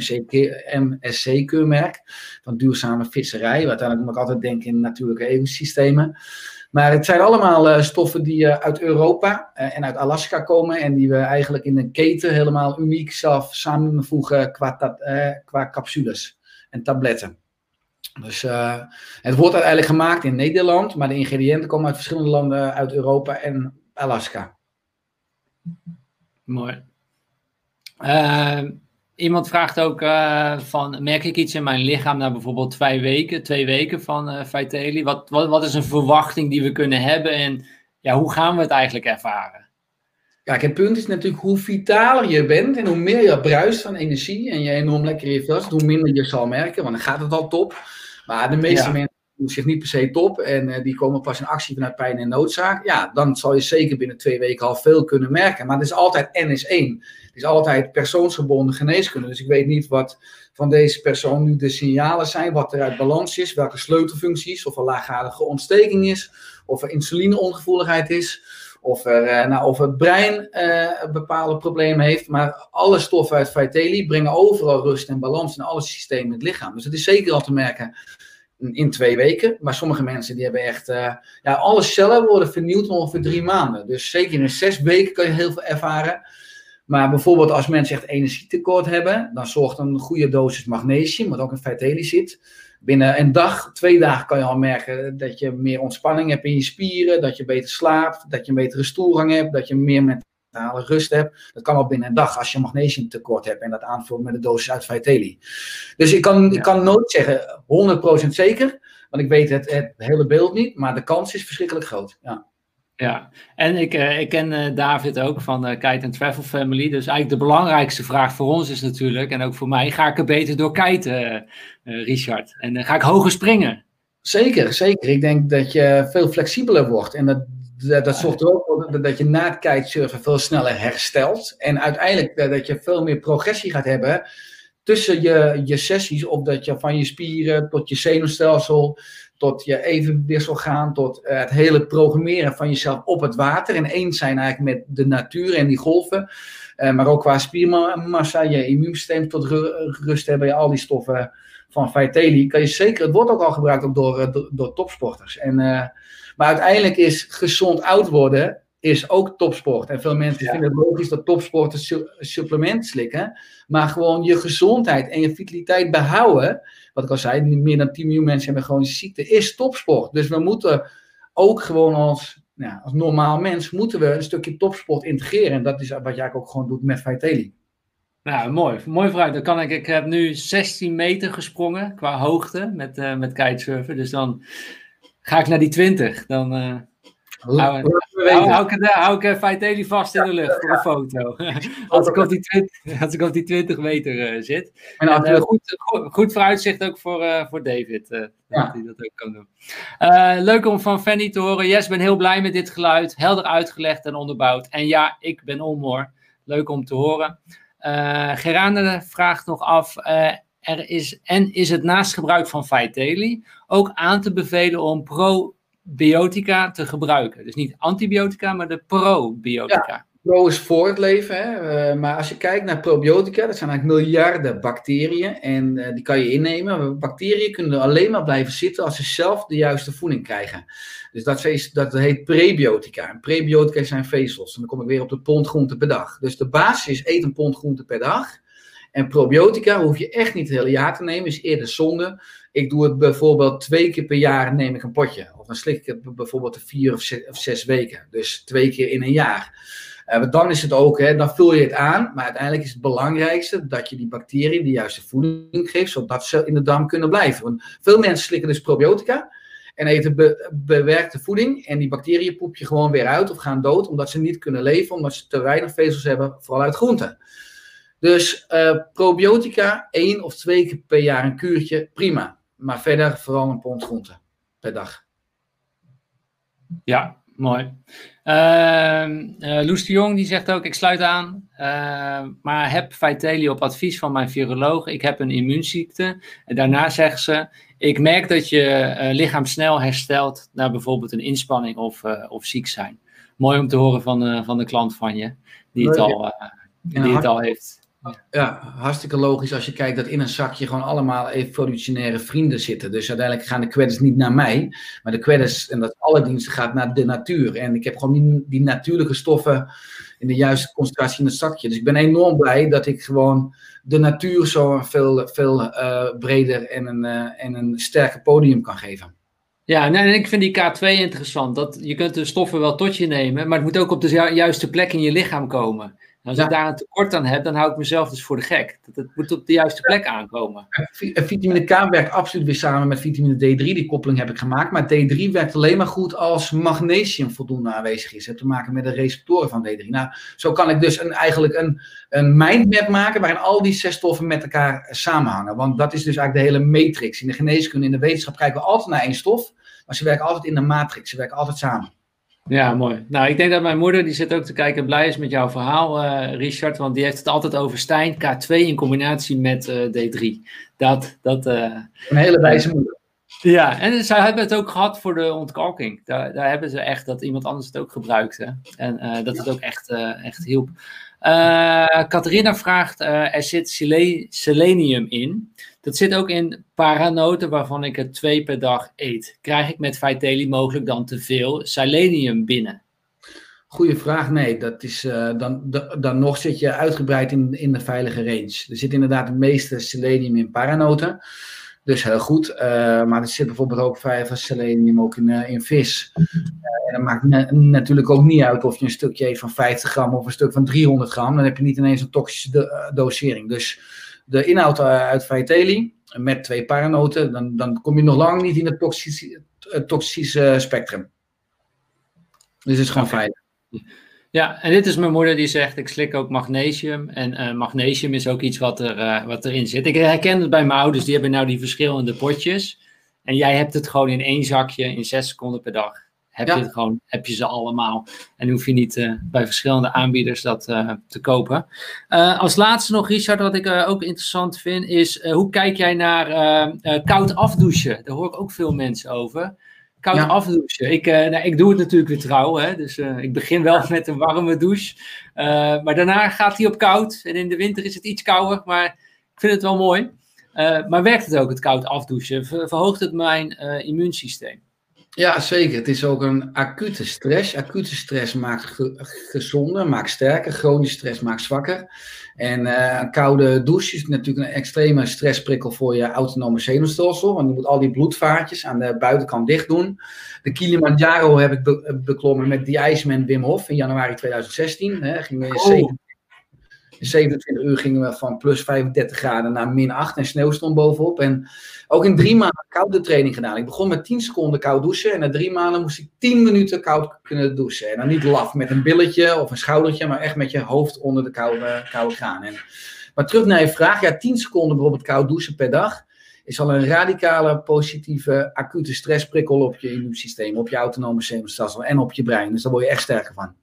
MSC-keurmerk van duurzame visserij. Uiteindelijk moet ik altijd denken in natuurlijke ecosystemen. Maar het zijn allemaal stoffen die uit Europa en uit Alaska komen en die we eigenlijk in een keten helemaal uniek zelf samenvoegen qua, qua capsules en tabletten. Dus het wordt uiteindelijk gemaakt in Nederland, maar de ingrediënten komen uit verschillende landen uit Europa en Alaska. Mooi. Uh, iemand vraagt ook uh, van, merk ik iets in mijn lichaam na bijvoorbeeld twee weken, twee weken van uh, Vitelli? Wat, wat, wat is een verwachting die we kunnen hebben en ja, hoe gaan we het eigenlijk ervaren? Kijk, het punt is natuurlijk hoe vitaler je bent en hoe meer je bruist van energie en je enorm lekker in je hoe minder je zal merken, want dan gaat het al top. Maar de meeste mensen voelen zich niet per se top en uh, die komen pas in actie vanuit pijn en noodzaak. Ja, dan zal je zeker binnen twee weken al veel kunnen merken. Maar het is altijd N is één. Het is altijd persoonsgebonden geneeskunde. Dus ik weet niet wat van deze persoon nu de signalen zijn, wat er uit balans is, welke sleutelfuncties, of er laaggradige ontsteking is, of er insulineongevoeligheid is of, er, uh, nou, of het brein uh, bepaalde problemen heeft. Maar alle stoffen uit Vitelli brengen overal rust en balans in alle systemen in het lichaam. Dus het is zeker al te merken in twee weken. Maar sommige mensen die hebben echt... Uh, ja, alle cellen worden vernieuwd ongeveer drie maanden. Dus zeker in zes weken kan je heel veel ervaren. Maar bijvoorbeeld als mensen echt energietekort hebben... dan zorgt een goede dosis magnesium, wat ook in Vitelli zit binnen een dag, twee dagen kan je al merken dat je meer ontspanning hebt in je spieren, dat je beter slaapt, dat je een betere stoelgang hebt, dat je meer mentale rust hebt. Dat kan al binnen een dag als je magnesiumtekort hebt en dat aanvult met de dosis uit Vitelli. Dus ik kan, ik kan nooit zeggen 100% zeker, want ik weet het, het hele beeld niet, maar de kans is verschrikkelijk groot. Ja. Ja, en ik, uh, ik ken uh, David ook van uh, Kite and Travel Family. Dus eigenlijk de belangrijkste vraag voor ons is natuurlijk, en ook voor mij, ga ik er beter door kiten, Richard? En ga ik hoger springen? Zeker, zeker. Ik denk dat je veel flexibeler wordt. En dat, dat, dat zorgt er ook voor dat je na het kitesurfen veel sneller herstelt. En uiteindelijk dat je veel meer progressie gaat hebben tussen je, je sessies. Of dat je van je spieren tot je zenuwstelsel tot je evenwissel gaan, tot eh, het hele programmeren van jezelf op het water. En eens zijn eigenlijk met de natuur en die golven. Uh, maar ook qua spiermassa, je immuunsysteem tot rust hebben, je al die stoffen van Vitelli. Kan je zeker, het wordt ook al gebruikt ook door, eh, door, door topsporters. En, maar uiteindelijk is gezond oud worden is ook topsport. En veel mensen vinden het logisch dat topsporters supplement slikken. Maar gewoon je gezondheid en je vitaliteit behouden. Wat ik al zei, meer dan 10 miljoen mensen hebben gewoon ziekte. Is topsport. Dus we moeten ook gewoon als, ja, als normaal mens moeten we een stukje topsport integreren. En dat is wat jij ook gewoon doet met Vitelli. Nou, mooi. Mooi vooruit. Dan kan ik, ik heb nu 16 meter gesprongen qua hoogte met, uh, met kitesurfen. Dus dan ga ik naar die 20. Dan, uh, Hou, hou, hou, ik, hou ik vast in de lucht voor een foto. <laughs> als, ik op die 20, als ik op die 20 meter uh, zit. En, en uh, goed, goed, goed, vooruitzicht ook voor, uh, voor David. dat hij dat ook kan doen. leuk om van Fanny te horen. Yes, ben heel blij met dit geluid. Helder uitgelegd en onderbouwd. En ja, ik ben Onmoor. Leuk om te horen. Gerane vraagt nog af. Er is, en is het naast gebruik van Feiteli ook aan te bevelen om pro biotica te gebruiken. Dus niet antibiotica, maar de probiotica. Ja, pro is voor het leven, hè? Uh, maar als je kijkt naar probiotica, dat zijn eigenlijk miljarden bacteriën en uh, die kan je innemen. Bacteriën kunnen alleen maar blijven zitten als ze zelf de juiste voeding krijgen. Dus dat, dat heet prebiotica. En prebiotica zijn vezels. En dan kom ik weer op de pond groente per dag. Dus de basis is eet een pond groente per dag. En probiotica hoef je echt niet het hele jaar te nemen, is eerder zonde. Ik doe het bijvoorbeeld twee keer per jaar neem ik een potje. Of dan slik ik het bijvoorbeeld vier of zes, weken. Dus twee keer in een jaar. Uh, dan is het ook, hè, dan vul je het aan. Maar uiteindelijk is het belangrijkste dat je die bacteriën de juiste voeding geeft, zodat ze in de darm kunnen blijven. Want veel mensen slikken dus probiotica en eten bewerkte voeding. En die bacteriën poep je gewoon weer uit of gaan dood, omdat ze niet kunnen leven, omdat ze te weinig vezels hebben, vooral uit groenten. Dus uh, probiotica, één of twee keer per jaar een kuurtje, prima. Maar verder vooral een pond groente per dag. Ja, mooi. Uh, uh, Loes de Jong die zegt ook, ik sluit aan, uh, maar heb Vitelli op advies van mijn viroloog. Ik heb een immuunziekte. En daarna zegt ze, ik merk dat je uh, lichaam snel herstelt na bijvoorbeeld een inspanning of, of ziek zijn. Mooi om te horen van, van de klant van je, die het al, die het al heeft. Ja, hartstikke logisch als je kijkt dat in een zakje gewoon allemaal evolutionaire vrienden zitten. Dus uiteindelijk gaan de credits niet naar mij, maar de credits en dat alle diensten gaat naar de natuur. En ik heb gewoon die, die natuurlijke stoffen in de juiste concentratie in het zakje. Dus ik ben enorm blij dat ik gewoon de natuur zo veel, veel uh, breder en een, uh, en een sterker podium kan geven. Ja, en ik vind die K2 interessant. Dat, je kunt de stoffen wel tot je nemen, maar het moet ook op de juiste plek in je lichaam komen als ik daar een tekort aan heb, dan hou ik mezelf dus voor de gek. Dat het moet op de juiste plek aankomen. Vitamine K werkt absoluut weer samen met vitamine D3. Die koppeling heb ik gemaakt. Maar D3 werkt alleen maar goed als magnesium voldoende aanwezig is. Het heeft te maken met de receptoren van D3. Nou, zo kan ik dus een, eigenlijk een, een mindmap maken waarin al die zes stoffen met elkaar samenhangen. Want dat is dus eigenlijk de hele matrix. In de geneeskunde, in de wetenschap kijken we altijd naar één stof. Maar ze werken altijd in de matrix. Ze werken altijd samen. Ja, mooi. Nou, ik denk dat mijn moeder, die zit ook te kijken, blij is met jouw verhaal, uh, Richard. Want die heeft het altijd over Stijn K2 in combinatie met uh, D3. Dat, dat, uh, een hele wijze moeder. Ja, en zij hebben het ook gehad voor de ontkalking. Daar, daar hebben ze echt dat iemand anders het ook gebruikte. En dat het ook echt, echt hielp. Catharina vraagt, er zit selenium in. Dat zit ook in paranoten waarvan ik er twee per dag eet. Krijg ik met Vitelli mogelijk dan te veel selenium binnen? Goeie vraag, nee. Dat is, uh, dan, dan nog zit je uitgebreid in, in de veilige range. Er zit inderdaad het meeste selenium in paranoten. Dus heel goed. Uh, maar er zit bijvoorbeeld ook vijf selenium ook in, uh, in vis. en dat maakt natuurlijk ook niet uit of je een stukje eet van 50 gram of een stuk van 300 gram. Dan heb je niet ineens een toxische dosering. Dus de inhoud eh, uit Vitelli met twee paranoten, dan, dan kom je nog lang niet in het toxische, toxische spectrum. Dus het is gewoon veilig. Ja, en dit is mijn moeder die zegt, ik slik ook magnesium. En magnesium is ook iets wat, er, wat erin zit. Ik herken het bij mijn ouders, die hebben nou die verschillende potjes. En jij hebt het gewoon in één zakje in zes seconden per dag heb, je het gewoon, heb je ze allemaal. En hoef je niet uh, bij verschillende aanbieders dat uh, te kopen. Uh, als laatste nog, Richard, wat ik ook interessant vind, is hoe kijk jij naar koud afdouchen? Daar hoor ik ook veel mensen over. Koud ja. afdouchen. Ik, nou, ik doe het natuurlijk weer trouw, hè? dus ik begin wel <laughs> met een warme douche. maar daarna gaat hij op koud. En in de winter is het iets kouder, maar ik vind het wel mooi. maar werkt het ook, het koud afdouchen? Verhoogt het mijn immuunsysteem? Ja, zeker. Het is ook een acute stress. Acute stress maakt gezonder, maakt sterker. Chronische stress maakt zwakker. En uh, een koude douche is natuurlijk een extreme stressprikkel voor je autonome zenuwstelsel. Want je moet al die bloedvaartjes aan de buitenkant dicht doen. De Kilimanjaro heb ik beklommen met die IJsman Wim Hof in januari 2016. Hè, ging oh. In 27 uur gingen we van plus 35 graden naar min 8 en sneeuw stond bovenop. En ook in drie maanden koude training gedaan. Ik begon met 10 seconden koud douchen en na drie maanden moest ik 10 minuten koud kunnen douchen. En dan niet laf met een billetje of een schoudertje, maar echt met je hoofd onder de koude, koude kraan. En, maar terug naar je vraag, ja, 10 seconden bijvoorbeeld koud douchen per dag is al een radicale positieve acute stressprikkel op je immuunsysteem, op je autonome zenuwstelsel en op je brein. Dus daar word je echt sterker van.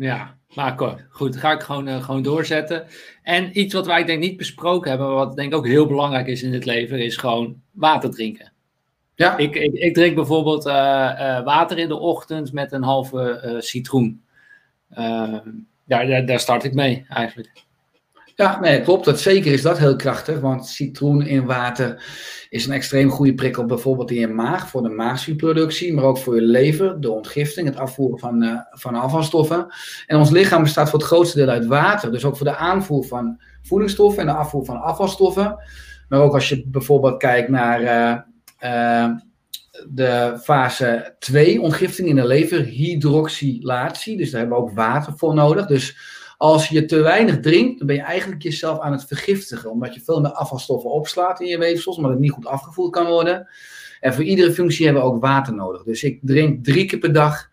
Ja, maar kort. Goed, ga ik gewoon, uh, gewoon doorzetten. En iets wat wij denk niet besproken hebben, wat denk ik ook heel belangrijk is in het leven, is gewoon water drinken. Ja. Ik, ik, ik drink bijvoorbeeld uh, uh, water in de ochtend met een halve citroen. daar, daar, daar start ik mee eigenlijk. Ja, nee, klopt. Dat zeker is dat heel krachtig, want citroen in water is een extreem goede prikkel bijvoorbeeld in je maag voor de maagzuurproductie, maar ook voor je lever, de ontgifting, het afvoeren van, uh, van afvalstoffen. En ons lichaam bestaat voor het grootste deel uit water, dus ook voor de aanvoer van voedingsstoffen en de afvoer van afvalstoffen. Maar ook als je bijvoorbeeld kijkt naar uh, uh, de fase 2, ontgifting in de lever, hydroxylatie, dus daar hebben we ook water voor nodig. Dus als je te weinig drinkt, dan ben je eigenlijk jezelf aan het vergiftigen. Omdat je veel meer afvalstoffen opslaat in je weefsels, maar het niet goed afgevoerd kan worden. En voor iedere functie hebben we ook water nodig. Dus ik drink drie keer per dag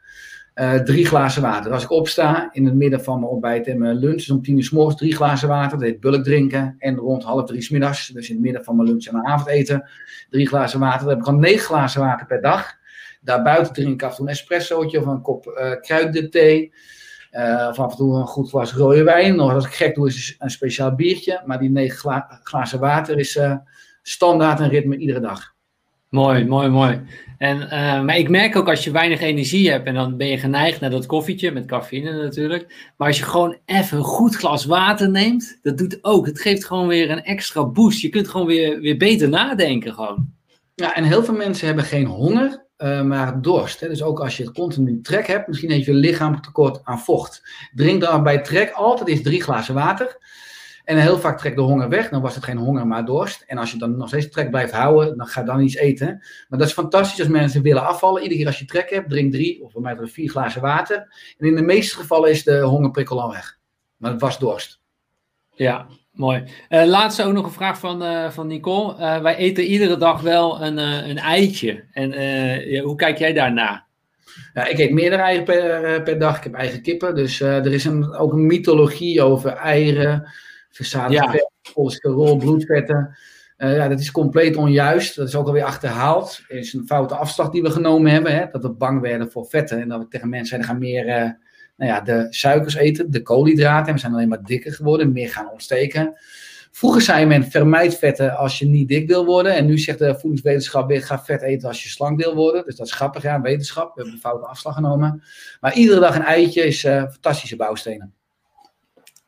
uh, drie glazen water. Als ik opsta, in het midden van mijn ontbijt en mijn lunch, dus om tien uur s morgens drie glazen water. Dat heet bulk drinken. En rond half drie s middags, dus in het midden van mijn lunch en mijn avondeten, drie glazen water. Dan heb ik al negen glazen water per dag. Daarbuiten drink ik af en toe een espressootje of een kop uh, kruidenthee. Uh, of af en toe een goed glas rode wijn. Nog als ik gek doe, is een speciaal biertje. Maar die negen glazen water is uh, standaard en ritme iedere dag. Mooi, mooi, mooi. En, uh, maar ik merk ook als je weinig energie hebt en dan ben je geneigd naar dat koffietje met cafeïne natuurlijk. Maar als je gewoon even een goed glas water neemt, dat doet ook. Het geeft gewoon weer een extra boost. Je kunt gewoon weer, weer beter nadenken gewoon. Ja, en heel veel mensen hebben geen honger uh, maar dorst. Hè? Dus ook als je continu trek hebt, misschien heeft je lichaam tekort aan vocht. Drink dan bij trek altijd eens drie glazen water. En heel vaak trekt de honger weg, dan was het geen honger, maar dorst. En als je dan nog steeds trek blijft houden, dan ga dan iets eten. Maar dat is fantastisch als mensen willen afvallen. Iedere keer als je trek hebt, drink drie of voor mij vier glazen water. En in de meeste gevallen is de hongerprikkel al weg. Maar het was dorst. Ja, Mooi. Uh, laatste ook nog een vraag van, uh, van Nicole. Uh, wij eten iedere dag wel een, een eitje. En ja, hoe kijk jij daarna? Ja, ik eet meerdere eieren per, per dag. Ik heb eigen kippen. Dus er is een, ook een mythologie over eieren, verzadigd ja. vet, cholesterol, bloedvetten. ja, dat is compleet onjuist. Dat is ook alweer achterhaald. Het is een foute afslag die we genomen hebben. Hè? Dat we bang werden voor vetten. En dat we tegen mensen zeiden, gaan meer nou ja, de suikers eten, de koolhydraten. En we zijn alleen maar dikker geworden, meer gaan ontsteken. Vroeger zei men vermijd vetten als je niet dik wil worden. En nu zegt de voedingswetenschap weer ga vet eten als je slank wil worden. Dus dat is grappig, ja, wetenschap. We hebben een foute afslag genomen. Maar iedere dag een eitje is uh, fantastische bouwstenen.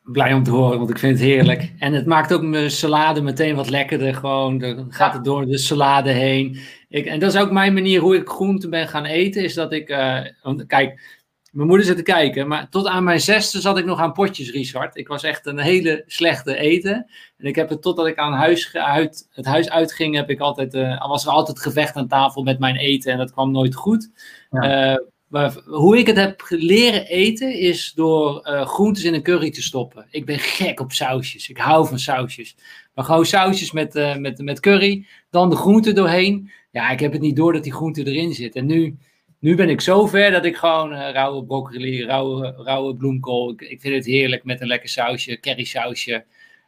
Blij om te horen, want ik vind het heerlijk. En het maakt ook mijn salade meteen wat lekkerder. Gewoon, dan gaat het door de salade heen. Ik, en dat is ook mijn manier hoe ik groente ben gaan eten. Is dat ik, uh, kijk, mijn moeder zit te kijken, maar tot aan mijn zesde zat ik nog aan potjes, Richard. Ik was echt een hele slechte eten. En ik heb het totdat ik aan huis, uit, het huis uitging, heb ik altijd, uh, was er altijd gevecht aan tafel met mijn eten en dat kwam nooit goed. Uh, maar hoe ik het heb leren eten is door uh, groentes in een curry te stoppen. Ik ben gek op sausjes. Ik hou van sausjes. Maar gewoon sausjes met, met, met curry, dan de groente doorheen. Ja, ik heb het niet door dat die groente erin zit. En nu nu ben ik zover dat ik gewoon uh, rauwe broccoli, rauwe, rauwe bloemkool. Ik, ik, vind het heerlijk met een lekker sausje, curry sausje.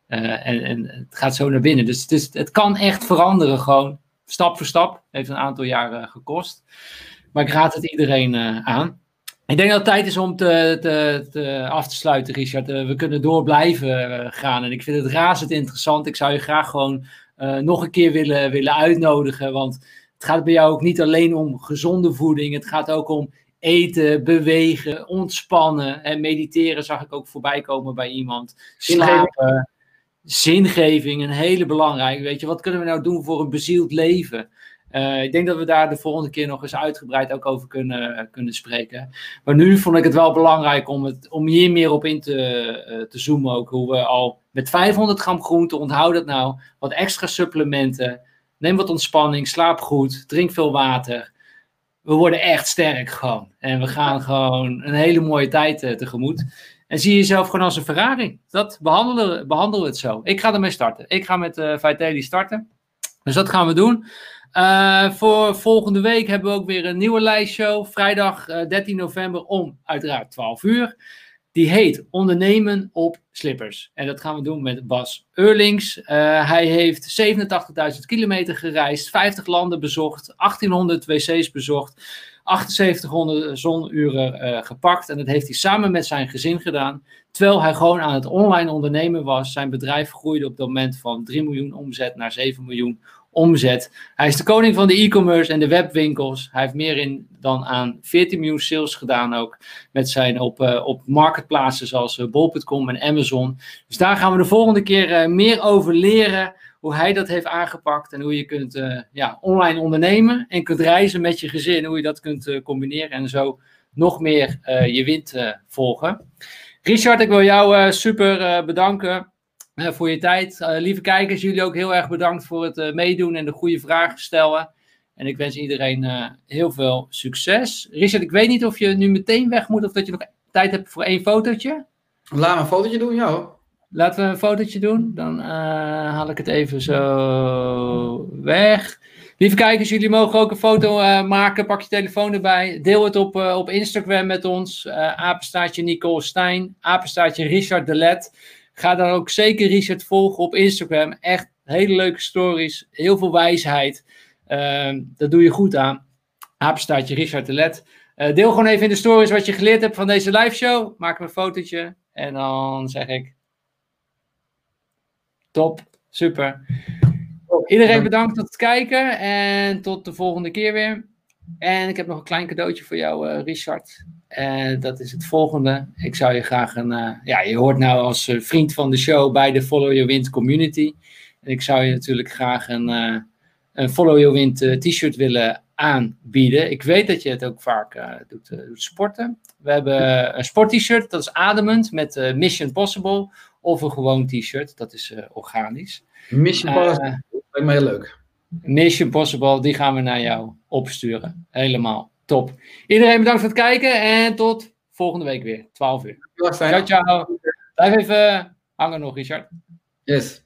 en, en het gaat zo naar binnen. Dus het, het kan echt veranderen gewoon. Stap voor stap. Heeft een aantal jaren gekost. Maar ik raad het iedereen aan. Ik denk dat het tijd is om te, af te sluiten, Richard. Uh, we kunnen door blijven uh, gaan. En ik vind het razend interessant. Ik zou je graag gewoon uh, nog een keer willen, willen uitnodigen. Want het gaat bij jou ook niet alleen om gezonde voeding. Het gaat ook om eten, bewegen, ontspannen. En mediteren zag ik ook voorbij komen bij iemand. Slapen, zingeving, een hele belangrijke. Weet je, wat kunnen we nou doen voor een bezield leven? Uh, ik denk dat we daar de volgende keer nog eens uitgebreid ook over kunnen, kunnen spreken. Maar nu vond ik het wel belangrijk om, het, om hier meer op in te, uh, te zoomen. Ook hoe we al met 500 gram groente, onthoud dat nou, wat extra supplementen. Neem wat ontspanning, slaap goed, drink veel water. We worden echt sterk gewoon. En we gaan gewoon een hele mooie tijd uh, tegemoet. En zie jezelf gewoon als een Ferrari. Dat behandelen, behandelen we het zo. Ik ga ermee starten. Ik ga met uh, starten. Dus dat gaan we doen. Uh, voor volgende week hebben we ook weer een nieuwe lijstshow. Vrijdag uh, 13 november om uiteraard 12 uur. Die heet Ondernemen op Slippers. En dat gaan we doen met Bas Eurlings. Uh, hij heeft 87.000 kilometer gereisd, 50 landen bezocht, 1800 wc's bezocht, 7800 zonuren gepakt. En dat heeft hij samen met zijn gezin gedaan. Terwijl hij gewoon aan het online ondernemen was. Zijn bedrijf groeide op het moment van 3 miljoen omzet naar 7 miljoen omzet. Hij is de koning van de e-commerce en de webwinkels. Hij heeft meer in dan aan 14 miljoen sales gedaan ook met zijn op, uh, op marketplaces zoals uh, bol.com en Amazon. Dus daar gaan we de volgende keer uh, meer over leren hoe hij dat heeft aangepakt en hoe je kunt ja, online ondernemen en kunt reizen met je gezin, hoe je dat kunt combineren en zo nog meer je wind volgen. Richard, ik wil jou super bedanken voor je tijd. Uh, lieve kijkers, jullie ook heel erg bedankt voor het uh, meedoen en de goede vragen stellen. En ik wens iedereen heel veel succes. Richard, ik weet niet of je nu meteen weg moet of dat je nog tijd hebt voor één fotootje. Laten we een fotootje doen, ja. Laten we een fotootje doen. Dan haal ik het even zo weg. Lieve kijkers, jullie mogen ook een foto maken. Pak je telefoon erbij. Deel het op, op Instagram met ons. apenstaartje Nicole Stijn. Apenstaartje Richard Delet. Ga dan ook zeker Richard volgen op Instagram. Echt hele leuke stories. Heel veel wijsheid. Uh, dat doe je goed aan. Apenstaartje Richard de Let. Uh, deel gewoon even in de stories wat je geleerd hebt van deze live show. Maak een fotootje. En dan zeg ik. Top. Super. Iedereen bedankt voor het kijken. En tot de volgende keer weer. En ik heb nog een klein cadeautje voor jou, uh, Richard. En dat is het volgende. Ik zou je graag een. Uh, ja, je hoort nou als uh, vriend van de show bij de Follow Your Wind community. En ik zou je natuurlijk graag een, uh, een Follow Your Wind t-shirt willen aanbieden. Ik weet dat je het ook vaak doet, doet, sporten. We hebben een sport-t-shirt, dat is ademend met Mission Possible. Of een gewoon t-shirt, dat is organisch. Mission Possible, lijkt me heel leuk. Mission Possible, die gaan we naar jou opsturen. Helemaal. Top. Iedereen bedankt voor het kijken en tot volgende week weer, 12 uur. Ciao, ciao. Blijf even hangen nog, Richard. Yes.